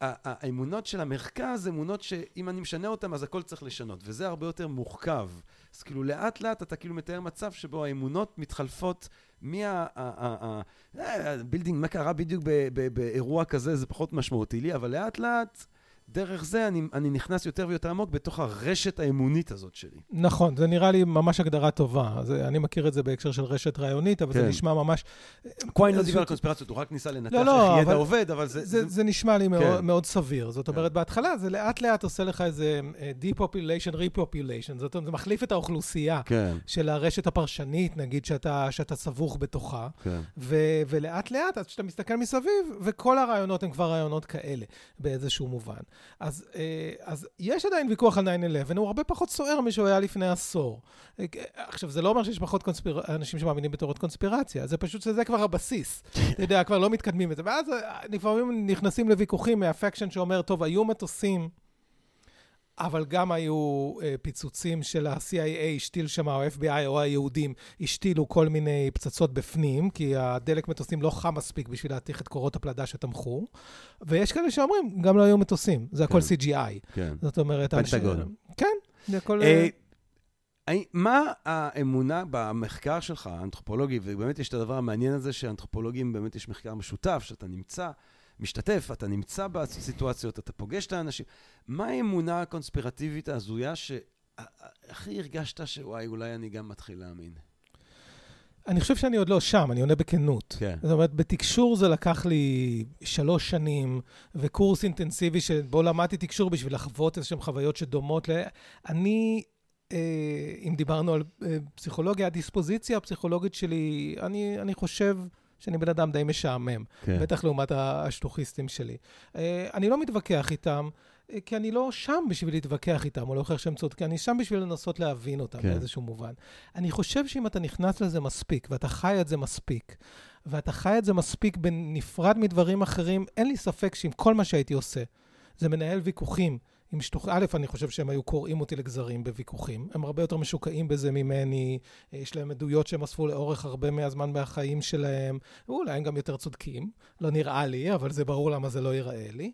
האמונות של המרכז, אמונות שאם אני משנה אותן, אז הכל צריך לשנות, וזה הרבה יותר מורכב. אז כאילו, לאט לאט אתה כאילו מתאר מצב שבו האמונות מתחלפות מה... ה building, מה קרה בדיוק באירוע כזה, זה פחות משמעותי לי, אבל לאט לאט, דרך זה אני, אני נכנס יותר ויותר עמוק בתוך הרשת האמונית הזאת שלי. נכון, זה נראה לי ממש הגדרה טובה. זה, אני מכיר את זה בהקשר של רשת רעיונית, אבל זה כן. נשמע ממש... Quine לא איזשהו- דיבר על קונספירציות, הוא רק ניסה לנתח לא, לא, איך ידע עובד, אבל זה... זה, זה נשמע לי מאוד, כן. מאוד סביר. זאת כן. אומרת, בהתחלה זה לאט לאט עושה לך איזה אה, depopulation, repopulation. זאת אומרת, זה מחליף את האוכלוסייה כן, של הרשת הפרשנית, נגיד, שאתה, שאתה סבוך בתוכה. כן. ו- ולאט לאט, אז כשאתה מסתכל מסביב, וכל הרעיונות הם כבר רעיונות כאלה, באיזשהו מובן. אז, אה, אז יש עדיין ויכוח על 9-11, הוא הרבה פחות סוער משהוא היה לפני עשור. אה, עכשיו, זה לא אומר שיש פחות קונספיר... אנשים שמאמינים בתיאוריות קונספירציה, זה פשוט שזה כבר הבסיס. [laughs] אתה יודע, כבר לא מתקדמים בזה. ואז אה, לפעמים נכנסים לוויכוחים מהפקשן שאומר, טוב, היו מטוסים... אבל גם היו אה, פיצוצים של ה-CIA השתיל שם, או ה-FBI או היהודים השתילו כל מיני פצצות בפנים, כי הדלק מטוסים לא חם מספיק בשביל להתיך את קורות הפלדה שתמכו. ויש כאלה שאומרים, גם לא היו מטוסים, זה הכל כן. CGI. כן. זאת אומרת... פנטגון. אנשים- כן, זה הכל... אה, האם- מה האמונה במחקר שלך, האנתרופולוגי, ובאמת יש את הדבר המעניין הזה שאנתרופולוגים, באמת יש מחקר משותף, שאתה נמצא, משתתף, אתה נמצא בסיטואציות, אתה פוגש את האנשים. מה האמונה הקונספירטיבית ההזויה שהכי הרגשת שוואי, אולי אני גם מתחיל להאמין? אני חושב שאני עוד לא שם, אני עונה בכנות. כן. זאת אומרת, בתקשור זה לקח לי שלוש שנים, וקורס אינטנסיבי שבו למדתי תקשור בשביל לחוות איזשהן חוויות שדומות ל... אני, אה, אם דיברנו על אה, פסיכולוגיה, הדיספוזיציה הפסיכולוגית שלי, אני, אני חושב שאני בן אדם די משעמם. כן. בטח לעומת השטוחיסטים שלי. אה, אני לא מתווכח איתם, אה, כי אני לא שם בשביל להתווכח איתם, או להוכיח שהם צודקים, אני שם בשביל לנסות להבין אותם כן. באיזשהו מובן. אני חושב שאם אתה נכנס לזה מספיק, ואתה חי את זה מספיק, ואתה חי את זה מספיק בנפרד מדברים אחרים, אין לי ספק שעם כל מה שהייתי עושה, זה מנהל ויכוחים. עם שטוח... א', אני חושב שהם היו קוראים אותי לגזרים בוויכוחים. הם הרבה יותר משוקעים בזה ממני, יש להם עדויות שהם אספו לאורך הרבה מהזמן מהחיים שלהם, ואולי הם גם יותר צודקים. לא נראה לי, אבל זה ברור למה זה לא ייראה לי.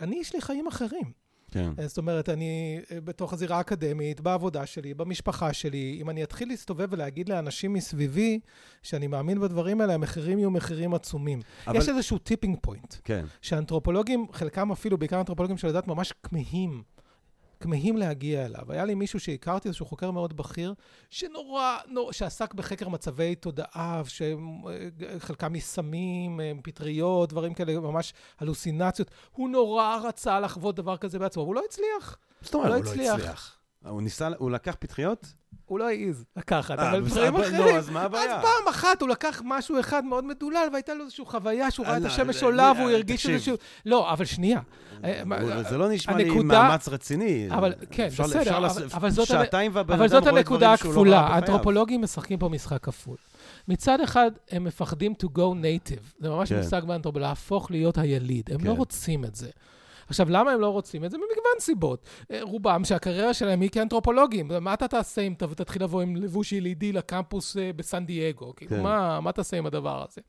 אני, יש לי חיים אחרים. כן. זאת אומרת, אני אה, בתוך הזירה האקדמית, בעבודה שלי, במשפחה שלי, אם אני אתחיל להסתובב ולהגיד לאנשים מסביבי שאני מאמין בדברים האלה, המחירים יהיו מחירים עצומים. אבל- יש איזשהו tipping point, כן. שאנתרופולוגים, חלקם אפילו, בעיקר אנתרופולוגים של הדת, ממש כמהים. כמהים להגיע אליו. היה לי מישהו שהכרתי, איזשהו חוקר מאוד בכיר, שנורא, נור, שעסק בחקר מצבי תודעה, שחלקם מסמים, אה, פטריות, דברים כאלה, ממש הלוסינציות. הוא נורא רצה לחוות דבר כזה בעצמו, והוא לא הצליח. זאת אומרת, לא הוא לא הצליח. הוא ניסה, הוא לקח פטריות? הוא לא העז לקחת, אה, אבל דברים אבל- אחרים. לא, אז מה הבעיה? אז פעם אחת הוא לקח משהו אחד מאוד מדולל, והייתה לו איזושהי חוויה שהוא ראה את אה, השמש אה, עולה, אה, והוא הרגיש תקשיב. איזשהו... לא, אבל שנייה. אה, זה לא נשמע לי מאמץ רציני. אבל כן, בסדר, אפשר אבל- לעשות- אבל זאת שעתיים והבן אבל אדם זאת רואה הנקודה דברים שהוא לא הכפולה. האנתרופולוגים משחקים פה משחק כפול. מצד אחד, הם מפחדים to go native. זה ממש כן. מושג באנתרופולוגיה, להפוך להיות היליד. הם לא כן. רוצים את זה. עכשיו, למה הם לא רוצים את זה? ממגוון סיבות. אה, רובם שהקריירה שלהם היא כאנתרופולוגים. מה אתה תעשה אם ת- תתחיל לבוא עם לבוש ילידי לקמפוס אה, בסן דייגו? כאילו, כן. מה, מה תעשה עם הדבר הזה?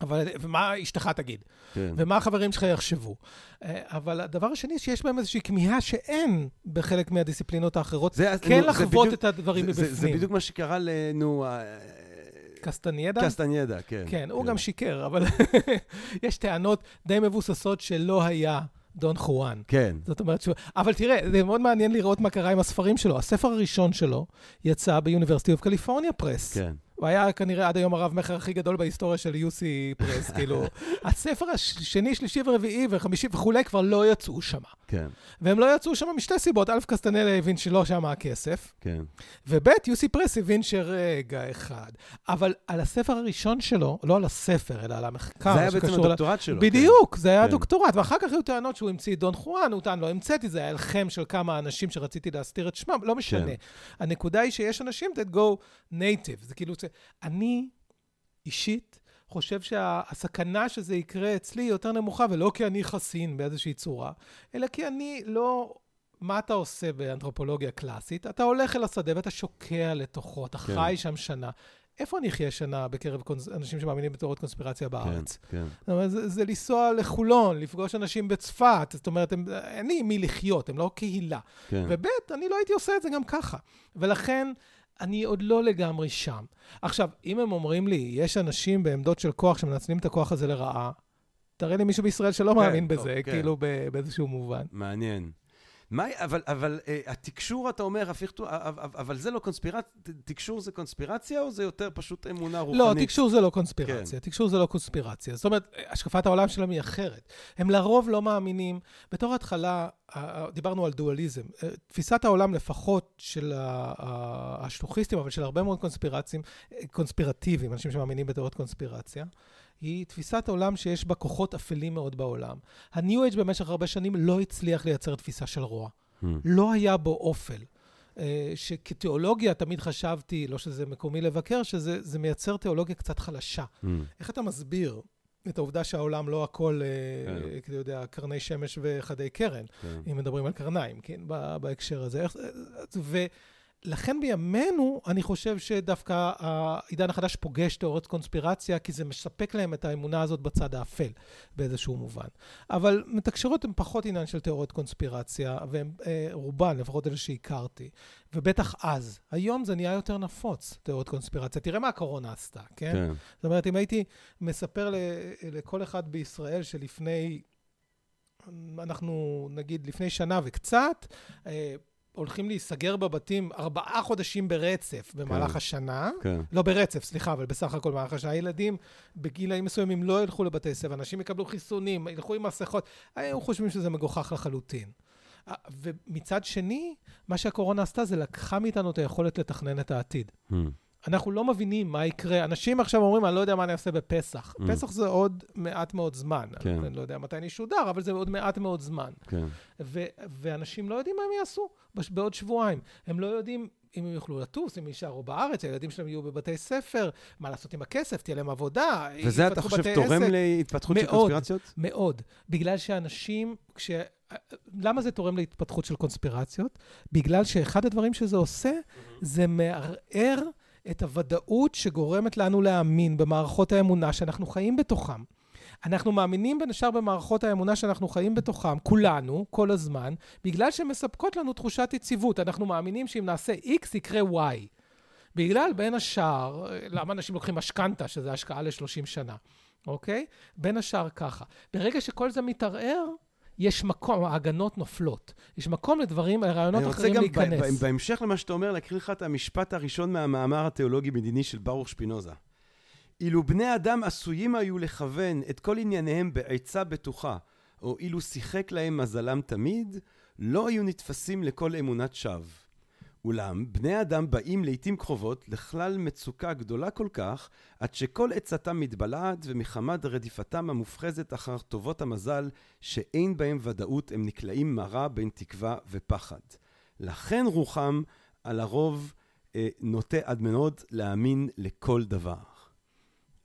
אבל, ומה אשתך תגיד? כן. ומה החברים שלך יחשבו. אה, אבל הדבר השני, שיש בהם איזושהי כמיהה שאין בחלק מהדיסציפלינות האחרות, זה- כן נו, זה לחוות בדיוק- את הדברים זה- זה- זה מבפנים. בדיוק מה שקרה לנו, אה, קסטניידה? קסטניידה, כן. כן, הוא גם שיקר, אבל [laughs] יש טענות די מבוססות שלא היה דון חואן. כן. זאת אומרת שהוא... אבל תראה, זה מאוד מעניין לראות מה קרה עם הספרים שלו. הספר הראשון שלו יצא ב University of California Press. כן. הוא היה כנראה עד היום הרב-מכר הכי גדול בהיסטוריה של UC Press, [laughs] כאילו. הספר השני, שלישי ורביעי וחמישי וכולי כבר לא יצאו שם. כן, והם לא יצאו שם משתי סיבות. א', קסטנדה הבין שלא שם הכסף, כן. וב', UC Press הבין שרגע אחד. אבל על הספר הראשון שלו, לא על הספר, אלא על המחקר זה היה בעצם הדוקטורט שלו. כן. בדיוק, זה היה כן. דוקטורט, ואחר כך היו טענות שהוא המציא דון חואן, הוא טען, לא המצאתי, זה היה הלחם של כמה אנשים שרציתי להסתיר את שמם, לא משנה. כן. הנקודה היא שיש אנשים that go native, זה כאילו, אני אישית חושב שהסכנה שזה יקרה אצלי היא יותר נמוכה, ולא כי אני חסין באיזושהי צורה, אלא כי אני לא... מה אתה עושה באנתרופולוגיה קלאסית? אתה הולך אל השדה ואתה שוקע לתוכו, אתה כן. חי שם שנה. איפה אני אחיה שנה בקרב קונס... אנשים שמאמינים בתיאוריות קונספירציה בארץ? כן, כן. זאת אומרת, זה, זה לנסוע לחולון, לפגוש אנשים בצפת, זאת אומרת, הם, אין לי עם מי לחיות, הם לא קהילה. כן. וב', אני לא הייתי עושה את זה גם ככה. ולכן, אני עוד לא לגמרי שם. עכשיו, אם הם אומרים לי, יש אנשים בעמדות של כוח שמנצלים את הכוח הזה לרעה, תראה לי מישהו בישראל שלא כן, מאמין טוב, בזה, כן. כאילו, באיזשהו מובן. מעניין. מה, אבל, אבל אה, התקשור, אתה אומר, הפיך, אבל זה לא קונספירציה, תקשור זה קונספירציה או זה יותר פשוט אמונה רוחנית? לא, תקשור זה לא קונספירציה. כן. תקשור זה לא קונספירציה. זאת אומרת, השקפת העולם שלהם היא אחרת. הם לרוב לא מאמינים. בתור התחלה, דיברנו על דואליזם. אה, תפיסת העולם לפחות של ה- ה- השטוחיסטים, אבל של הרבה מאוד קונספירצים, אה, קונספירטיביים, אנשים שמאמינים בתיאוריות קונספירציה, היא תפיסת עולם שיש בה כוחות אפלים מאוד בעולם. ה-New Age במשך הרבה שנים לא הצליח לייצר תפיסה של רוע. Hmm. לא היה בו אופל. אה, שכתיאולוגיה תמיד חשבתי, לא שזה מקומי לבקר, שזה זה מייצר תיאולוגיה קצת חלשה. Hmm. איך אתה מסביר את העובדה שהעולם לא הכל, כן. אה, אתה יודע, קרני שמש וחדי קרן, כן. אם מדברים על קרניים, כן, בהקשר הזה. איך- לכן בימינו, אני חושב שדווקא העידן החדש פוגש תיאוריות קונספירציה, כי זה מספק להם את האמונה הזאת בצד האפל, באיזשהו מובן. אבל מתקשרות הן פחות עניין של תיאוריות קונספירציה, והן אה, רובן, לפחות אלה שהכרתי, ובטח אז. היום זה נהיה יותר נפוץ, תיאוריות קונספירציה. תראה מה הקורונה עשתה, כן? כן. זאת אומרת, אם הייתי מספר ל, לכל אחד בישראל שלפני, אנחנו נגיד לפני שנה וקצת, אה, הולכים להיסגר בבתים ארבעה חודשים ברצף במהלך כן, השנה. כן. לא ברצף, סליחה, אבל בסך הכל במהלך השנה. הילדים בגילאים מסוימים לא ילכו לבתי ספר, אנשים יקבלו חיסונים, ילכו עם מסכות. היו חושבים שזה מגוחך לחלוטין. ומצד שני, מה שהקורונה עשתה זה לקחה מאיתנו את היכולת לתכנן את העתיד. Hmm. אנחנו לא מבינים מה יקרה. אנשים עכשיו אומרים, אני לא יודע מה אני אעשה בפסח. Mm. פסח זה עוד מעט מאוד זמן. כן. אני לא יודע מתי אני אשודר, אבל זה עוד מעט מאוד זמן. כן. ו- ואנשים לא יודעים מה הם יעשו בעוד שבועיים. הם לא יודעים אם הם יוכלו לטוס, אם יישארו בארץ, הילדים שלהם יהיו בבתי ספר, מה לעשות עם הכסף, תהיה להם עבודה, וזה אתה חושב תורם להתפתחות של קונספירציות? מאוד, מאוד. בגלל שאנשים, כש... למה זה תורם להתפתחות של קונספירציות? בגלל שאחד הדברים שזה עושה, זה מערער את הוודאות שגורמת לנו להאמין במערכות האמונה שאנחנו חיים בתוכם. אנחנו מאמינים בין השאר במערכות האמונה שאנחנו חיים בתוכם, כולנו, כל הזמן, בגלל שהן מספקות לנו תחושת יציבות. אנחנו מאמינים שאם נעשה X יקרה Y. בגלל, בין השאר, למה אנשים לוקחים משכנתה, שזה השקעה ל-30 שנה, אוקיי? בין השאר ככה. ברגע שכל זה מתערער, יש מקום, ההגנות נופלות. יש מקום לדברים, לרעיונות אחרים להיכנס. אני רוצה גם בהמשך למה שאתה אומר, להקריא לך את המשפט הראשון מהמאמר התיאולוגי-מדיני של ברוך שפינוזה. אילו בני אדם עשויים היו לכוון את כל ענייניהם בעצה בטוחה, או אילו שיחק להם מזלם תמיד, לא היו נתפסים לכל אמונת שווא. אולם בני אדם באים לעתים קרובות לכלל מצוקה גדולה כל כך, עד שכל עצתם מתבלעת ומחמת רדיפתם המופחזת אחר טובות המזל, שאין בהם ודאות, הם נקלעים מרה בין תקווה ופחד. לכן רוחם על הרוב אה, נוטה עד מאוד להאמין לכל דבר.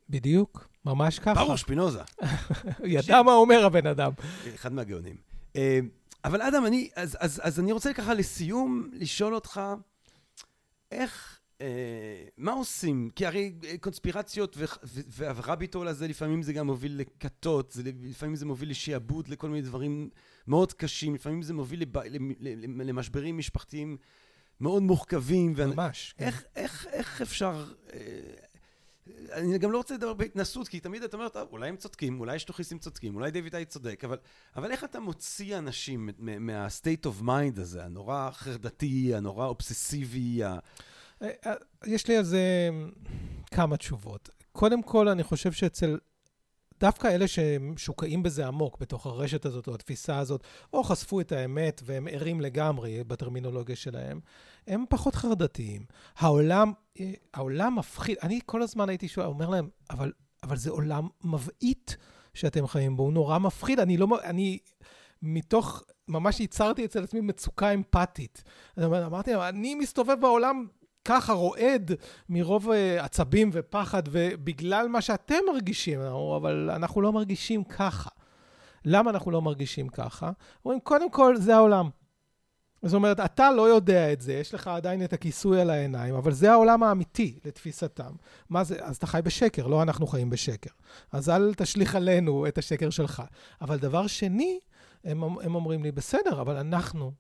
בדיוק, ממש ככה. ברור שפינוזה. [laughs] ידע מה אומר הבן אדם. אחד מהגאונים. אה, אבל אדם, אני, אז, אז, אז אני רוצה ככה לסיום לשאול אותך, איך, אה, מה עושים? כי הרי אה, קונספירציות והרביט הול הזה, לפעמים זה גם מוביל לכתות, לפעמים זה מוביל לשעבוד, לכל מיני דברים מאוד קשים, לפעמים זה מוביל לב, למשברים משפחתיים מאוד מורכבים. ממש. ואני, כן. איך, איך, איך אפשר... אה, אני גם לא רוצה לדבר בהתנסות, כי תמיד אתה אומר, טוב, אולי הם צודקים, אולי שטוחיסטים צודקים, אולי דיוויד איי צודק, אבל, אבל איך אתה מוציא אנשים מה-state of mind הזה, הנורא חרדתי, הנורא אובססיבי? ה... אה, אה, יש לי על זה כמה תשובות. קודם כל, אני חושב שאצל דווקא אלה שמשוקעים בזה עמוק, בתוך הרשת הזאת או התפיסה הזאת, או חשפו את האמת והם ערים לגמרי בטרמינולוגיה שלהם, הם פחות חרדתיים. העולם, העולם מפחיד, אני כל הזמן הייתי שואל, אומר להם, אבל, אבל זה עולם מבעית שאתם חיים בו, הוא נורא מפחיד, אני לא, אני מתוך, ממש ייצרתי אצל עצמי מצוקה אמפתית. אמרתי להם, אני מסתובב בעולם ככה רועד מרוב אה, עצבים ופחד, ובגלל מה שאתם מרגישים, אבל אנחנו לא מרגישים ככה. למה אנחנו לא מרגישים ככה? אומרים, קודם כל, זה העולם. זאת אומרת, אתה לא יודע את זה, יש לך עדיין את הכיסוי על העיניים, אבל זה העולם האמיתי לתפיסתם. מה זה? אז אתה חי בשקר, לא אנחנו חיים בשקר. אז אל תשליך עלינו את השקר שלך. אבל דבר שני, הם, הם אומרים לי, בסדר, אבל אנחנו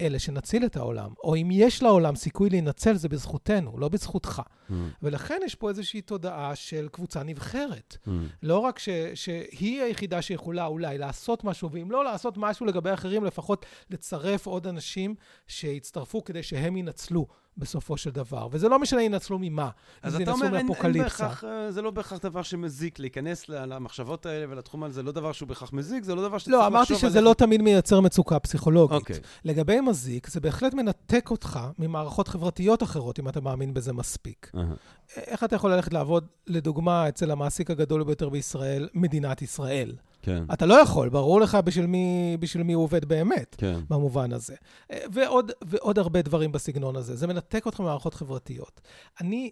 אלה שנציל את העולם, או אם יש לעולם סיכוי להינצל, זה בזכותנו, לא בזכותך. Mm. ולכן יש פה איזושהי תודעה של קבוצה נבחרת. Mm. לא רק ש, שהיא היחידה שיכולה אולי לעשות משהו, ואם לא לעשות משהו לגבי אחרים, לפחות לצרף עוד אנשים שיצטרפו כדי שהם ינצלו. בסופו של דבר. וזה לא משנה ינצלו ממה. אז אתה אומר, אין, אין אה, זה לא בהכרח דבר שמזיק להיכנס למחשבות האלה ולתחום הזה, זה לא דבר שהוא בהכרח מזיק, זה לא דבר שצריך לחשוב עליו. לא, אמרתי שזה לא תמיד מייצר מצוקה פסיכולוגית. Okay. אוקיי. לגבי מזיק, זה בהחלט מנתק אותך ממערכות חברתיות אחרות, אם אתה מאמין בזה מספיק. Uh-huh. איך אתה יכול ללכת לעבוד, לדוגמה, אצל המעסיק הגדול ביותר בישראל, מדינת ישראל? כן. אתה לא יכול, ברור לך בשביל מי, בשביל מי הוא עובד באמת, כן. במובן הזה. ועוד, ועוד הרבה דברים בסגנון הזה. זה מנתק אותך ממערכות חברתיות. אני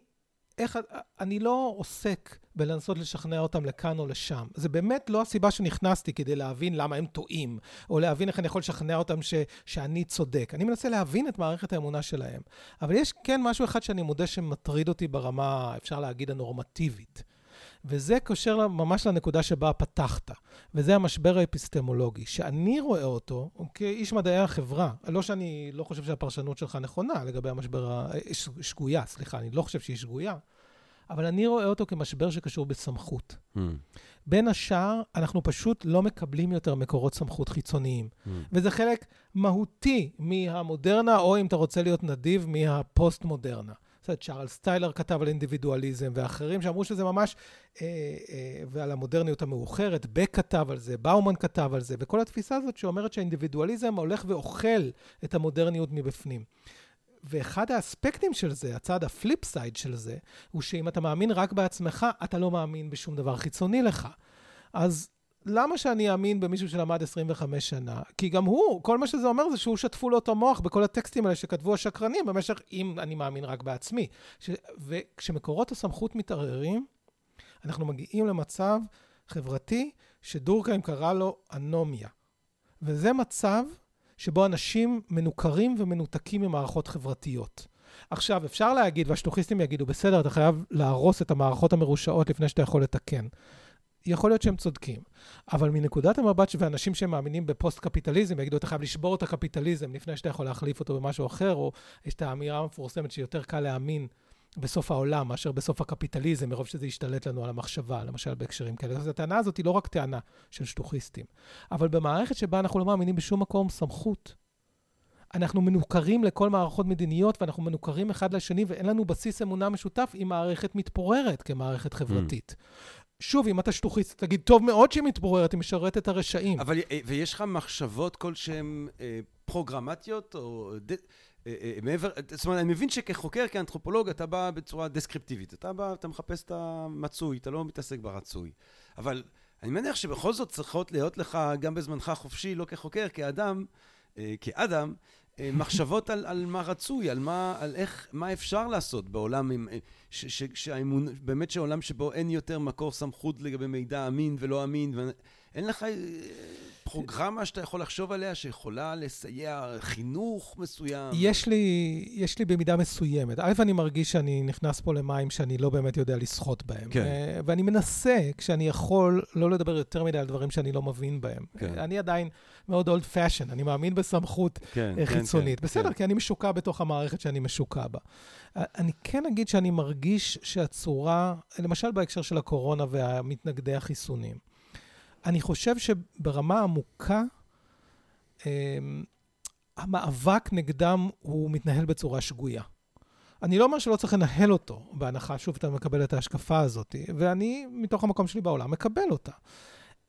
איך, אני לא עוסק בלנסות לשכנע אותם לכאן או לשם. זה באמת לא הסיבה שנכנסתי כדי להבין למה הם טועים, או להבין איך אני יכול לשכנע אותם ש, שאני צודק. אני מנסה להבין את מערכת האמונה שלהם. אבל יש כן משהו אחד שאני מודה שמטריד אותי ברמה, אפשר להגיד, הנורמטיבית. וזה קושר ממש לנקודה שבה פתחת, וזה המשבר האפיסטמולוגי, שאני רואה אותו כאיש מדעי החברה. לא שאני לא חושב שהפרשנות שלך נכונה לגבי המשבר, ה... שגויה, סליחה, אני לא חושב שהיא שגויה, אבל אני רואה אותו כמשבר שקשור בסמכות. Mm. בין השאר, אנחנו פשוט לא מקבלים יותר מקורות סמכות חיצוניים. Mm. וזה חלק מהותי מהמודרנה, או אם אתה רוצה להיות נדיב, מהפוסט-מודרנה. צ'ארלס טיילר כתב על אינדיבידואליזם, ואחרים שאמרו שזה ממש, אה, אה, ועל המודרניות המאוחרת, בק כתב על זה, באומן כתב על זה, וכל התפיסה הזאת שאומרת שהאינדיבידואליזם הולך ואוכל את המודרניות מבפנים. ואחד האספקטים של זה, הצד ה flip side של זה, הוא שאם אתה מאמין רק בעצמך, אתה לא מאמין בשום דבר חיצוני לך. אז למה שאני אאמין במישהו שלמד 25 שנה? כי גם הוא, כל מה שזה אומר זה שהוא שטפו לו את המוח בכל הטקסטים האלה שכתבו השקרנים במשך, אם אני מאמין רק בעצמי. ש... וכשמקורות הסמכות מתערערים, אנחנו מגיעים למצב חברתי שדורקהיים קרא לו אנומיה. וזה מצב שבו אנשים מנוכרים ומנותקים ממערכות חברתיות. עכשיו, אפשר להגיד, והשטוחיסטים יגידו, בסדר, אתה חייב להרוס את המערכות המרושעות לפני שאתה יכול לתקן. יכול להיות שהם צודקים. אבל מנקודת המבט של אנשים שמאמינים בפוסט-קפיטליזם, יגידו, אתה חייב לשבור את הקפיטליזם לפני שאתה יכול להחליף אותו במשהו אחר, או יש את האמירה המפורסמת שיותר קל להאמין בסוף העולם מאשר בסוף הקפיטליזם, מרוב שזה ישתלט לנו על המחשבה, למשל בהקשרים כאלה. אז הטענה הזאת היא לא רק טענה של שטוחיסטים, אבל במערכת שבה אנחנו לא מאמינים בשום מקום סמכות, אנחנו מנוכרים לכל מערכות מדיניות, ואנחנו מנוכרים אחד לשני, ואין לנו בסיס אמונה משותף, עם מערכת מתפוררת כמערכת חברתית. Mm. שוב, אם אתה שטוחיסט, תגיד, טוב מאוד שהיא מתפוררת, היא משרתת את הרשעים. אבל, אה, ויש לך מחשבות כלשהן אה, פרוגרמטיות, או... ד... אה, אה, מעבר, זאת אומרת, אני מבין שכחוקר, כאנתרופולוג, אתה בא בצורה דסקריפטיבית. אתה בא, אתה מחפש את המצוי, אתה לא מתעסק ברצוי. אבל אני מניח שבכל זאת צריכות להיות לך, גם בזמנך חופשי, לא כחוקר, כאדם, אה, כאדם, אה, מחשבות על, על מה רצוי, על מה, על איך, מה אפשר לעשות בעולם, עם, אה, ש, ש, שהאמון, באמת שעולם שבו אין יותר מקור סמכות לגבי מידע אמין ולא אמין, ואין לך אה, פרוגרמה שאתה יכול לחשוב עליה שיכולה לסייע חינוך מסוים? יש לי, יש לי במידה מסוימת. א', אני מרגיש שאני נכנס פה למים שאני לא באמת יודע לשחות בהם. כן. ואני מנסה, כשאני יכול, לא לדבר יותר מדי על דברים שאני לא מבין בהם. כן. אני עדיין... מאוד old fashion, אני מאמין בסמכות כן, אה, כן, חיצונית. כן, בסדר, כן. כי אני משוקע בתוך המערכת שאני משוקע בה. אה, אני כן אגיד שאני מרגיש שהצורה, למשל בהקשר של הקורונה והמתנגדי החיסונים, אני חושב שברמה עמוקה, אמ, המאבק נגדם הוא מתנהל בצורה שגויה. אני לא אומר שלא צריך לנהל אותו, בהנחה, שוב, אתה מקבל את ההשקפה הזאת, ואני, מתוך המקום שלי בעולם, מקבל אותה.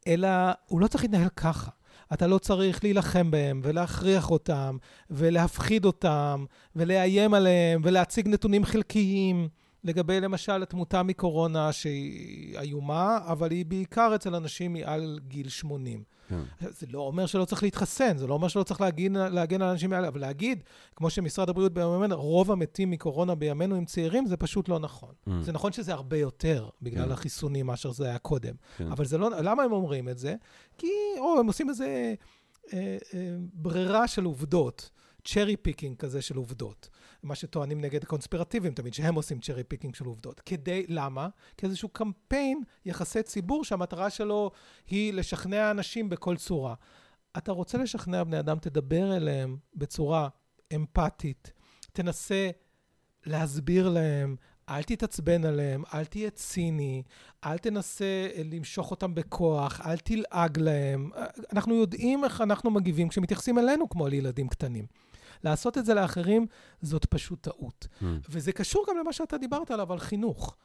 אלא הוא לא צריך להתנהל ככה. אתה לא צריך להילחם בהם ולהכריח אותם ולהפחיד אותם ולאיים עליהם ולהציג נתונים חלקיים. לגבי למשל התמותה מקורונה שהיא איומה, אבל היא בעיקר אצל אנשים מעל גיל 80. כן. זה לא אומר שלא צריך להתחסן, זה לא אומר שלא צריך להגן, להגן על אנשים האלה, אבל להגיד, כמו שמשרד הבריאות בימינו, רוב המתים מקורונה בימינו הם צעירים, זה פשוט לא נכון. Mm. זה נכון שזה הרבה יותר בגלל כן. החיסונים מאשר זה היה קודם. כן. אבל זה לא, למה הם אומרים את זה? כי, או, הם עושים איזה אה, אה, ברירה של עובדות, cherry picking כזה של עובדות. מה שטוענים נגד הקונספירטיבים תמיד, שהם עושים cherry picking של עובדות. כדי, למה? כאיזשהו קמפיין יחסי ציבור שהמטרה שלו היא לשכנע אנשים בכל צורה. אתה רוצה לשכנע בני אדם, תדבר אליהם בצורה אמפתית, תנסה להסביר להם, אל תתעצבן עליהם, אל תהיה ציני, אל תנסה למשוך אותם בכוח, אל תלעג להם. אנחנו יודעים איך אנחנו מגיבים כשמתייחסים אלינו כמו לילדים קטנים. לעשות את זה לאחרים זאת פשוט טעות. Mm. וזה קשור גם למה שאתה דיברת עליו, על חינוך.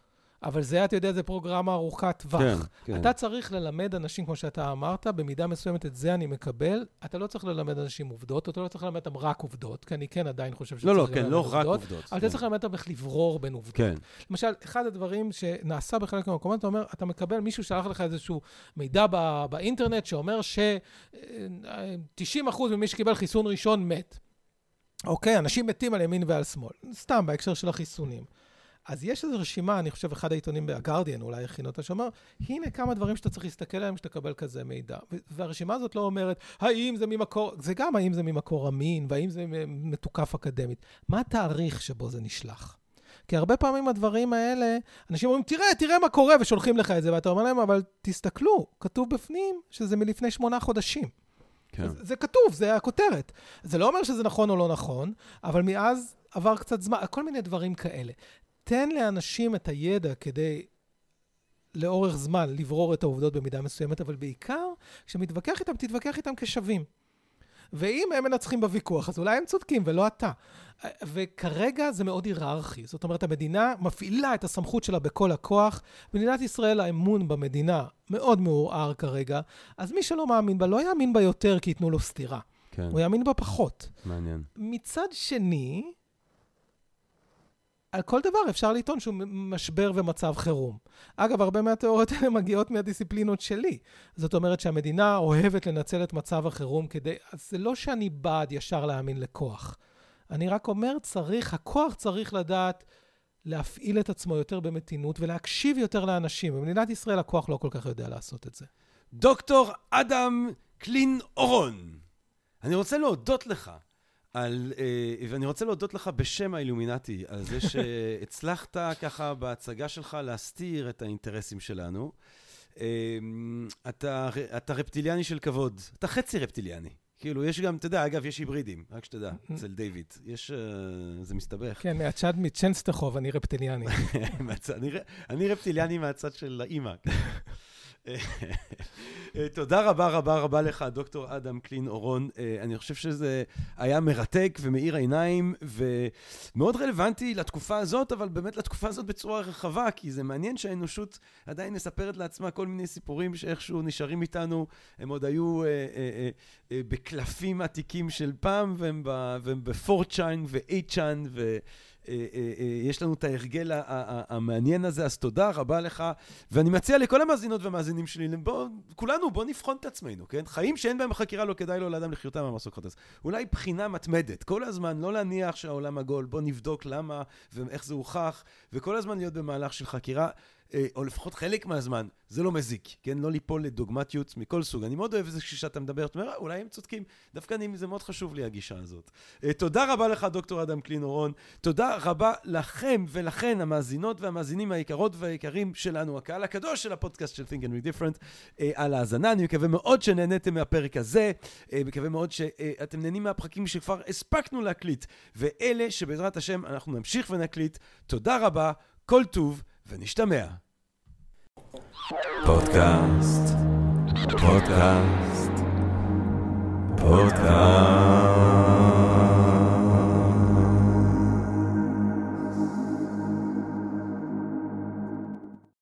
אבל זה, אתה יודע, זה פרוגרמה ארוכת טווח. כן, כן. אתה צריך ללמד אנשים, כמו שאתה אמרת, במידה מסוימת את זה אני מקבל. אתה לא צריך ללמד אנשים עובדות, אתה לא צריך ללמד אותם רק עובדות, כי אני כן עדיין חושב שצריך לא, לא, כן, לא רק עובדות. אבל כן. אתה צריך ללמד אותם איך לברור בין עובדות. כן. למשל, אחד הדברים שנעשה בחלק מהמקומות, אתה אומר, אתה מקבל, מישהו שלח לך איזשהו מידע בא, באינטרנט שאומר ש-90% ממי שקיבל חיסון ראשון מת. אוקיי, אנשים מתים על ימין ועל שמאל. סתם, בהקשר של החיסונים. אז יש איזו רשימה, אני חושב, אחד העיתונים בגרדיאן אולי הכין אותה, שאומר, הנה כמה דברים שאתה צריך להסתכל עליהם כשתקבל כזה מידע. והרשימה הזאת לא אומרת, האם זה ממקור, זה גם האם זה ממקור אמין, והאם זה מתוקף אקדמית. מה התאריך שבו זה נשלח? כי הרבה פעמים הדברים האלה, אנשים אומרים, תראה, תראה מה קורה, ושולחים לך את זה, ואתה אומר להם, אבל תסתכלו, כתוב בפנים שזה מלפני שמונה חודשים. כן. זה, זה כתוב, זה הכותרת. זה לא אומר שזה נכון או לא נכון, אבל מאז עבר קצת זמן, כל מיני דברים כאלה. תן לאנשים את הידע כדי לאורך זמן לברור את העובדות במידה מסוימת, אבל בעיקר, כשמתווכח איתם, תתווכח איתם כשווים. ואם הם מנצחים בוויכוח, אז אולי הם צודקים ולא אתה. וכרגע זה מאוד היררכי. זאת אומרת, המדינה מפעילה את הסמכות שלה בכל הכוח. מדינת ישראל, האמון במדינה מאוד מעורער כרגע, אז מי שלא מאמין בה, לא יאמין בה יותר כי ייתנו לו סטירה. כן. הוא יאמין בה פחות. מעניין. מצד שני, על כל דבר אפשר לטעון שהוא משבר ומצב חירום. אגב, הרבה מהתיאוריות האלה מגיעות מהדיסציפלינות שלי. זאת אומרת שהמדינה אוהבת לנצל את מצב החירום כדי... אז זה לא שאני בעד ישר להאמין לכוח. אני רק אומר, צריך, הכוח צריך לדעת להפעיל את עצמו יותר במתינות ולהקשיב יותר לאנשים. במדינת ישראל הכוח לא כל כך יודע לעשות את זה. דוקטור אדם קלין אורון, אני רוצה להודות לך על, אה, ואני רוצה להודות לך בשם האילומינטי, על זה שהצלחת [laughs] ככה בהצגה שלך להסתיר את האינטרסים שלנו. אה, אתה, אתה רפטיליאני של כבוד, אתה חצי רפטיליאני. כאילו, יש גם, אתה יודע, אגב, יש היברידים, רק שתדע, [laughs] אצל דיוויד. יש, uh, זה מסתבך. כן, מהצד מצ'נסטחוב, אני רפטיליאני. [laughs] אני, אני רפטיליאני מהצד של האימא. אה, תודה רבה רבה רבה לך, דוקטור אדם קלין אורון. אה, אני חושב שזה היה מרתק ומאיר עיניים, ומאוד רלוונטי לתקופה הזאת, אבל באמת לתקופה הזאת בצורה רחבה, כי זה מעניין שהאנושות עדיין מספרת לעצמה כל מיני סיפורים שאיכשהו נשארים איתנו. הם עוד היו אה, אה, אה, בקלפים עתיקים של פעם, והם בפורצ'יין ואייצ'יין, ו... אה, אה, אה, יש לנו את ההרגל המעניין הזה, אז תודה רבה לך. ואני מציע לכל המאזינות והמאזינים שלי, בוא, כולנו, בוא נבחון את עצמנו, כן? חיים שאין בהם חקירה, לא כדאי לו לאדם לחיותם מהמסוק חוטס. אולי בחינה מתמדת, כל הזמן, לא להניח שהעולם עגול, בוא נבדוק למה ואיך זה הוכח, וכל הזמן להיות במהלך של חקירה. אה, או לפחות חלק מהזמן, זה לא מזיק, כן? לא ליפול לדוגמטיות מכל סוג. אני מאוד אוהב את זה כשאתה מדבר, אתה אומר, אה, אולי הם צודקים. דווקא אני, זה מאוד חשוב לי, הגישה הזאת. אה, תודה רבה לך, דוקטור אדם קלינורון. תודה רבה לכם ולכן, המאזינות והמאזינים היקרות והיקרים שלנו, הקהל הקדוש של הפודקאסט של Think and Be Different, על ההאזנה. אני מקווה מאוד שנהניתם מהפרק הזה, מקווה מאוד שאתם נהנים מהפרקים שכבר הספקנו להקליט, ואלה שבעזרת השם אנחנו נמשיך ונקליט. תודה רבה, כל טוב. ונשתמע. פודקאסט, פודקאסט, פודקאסט.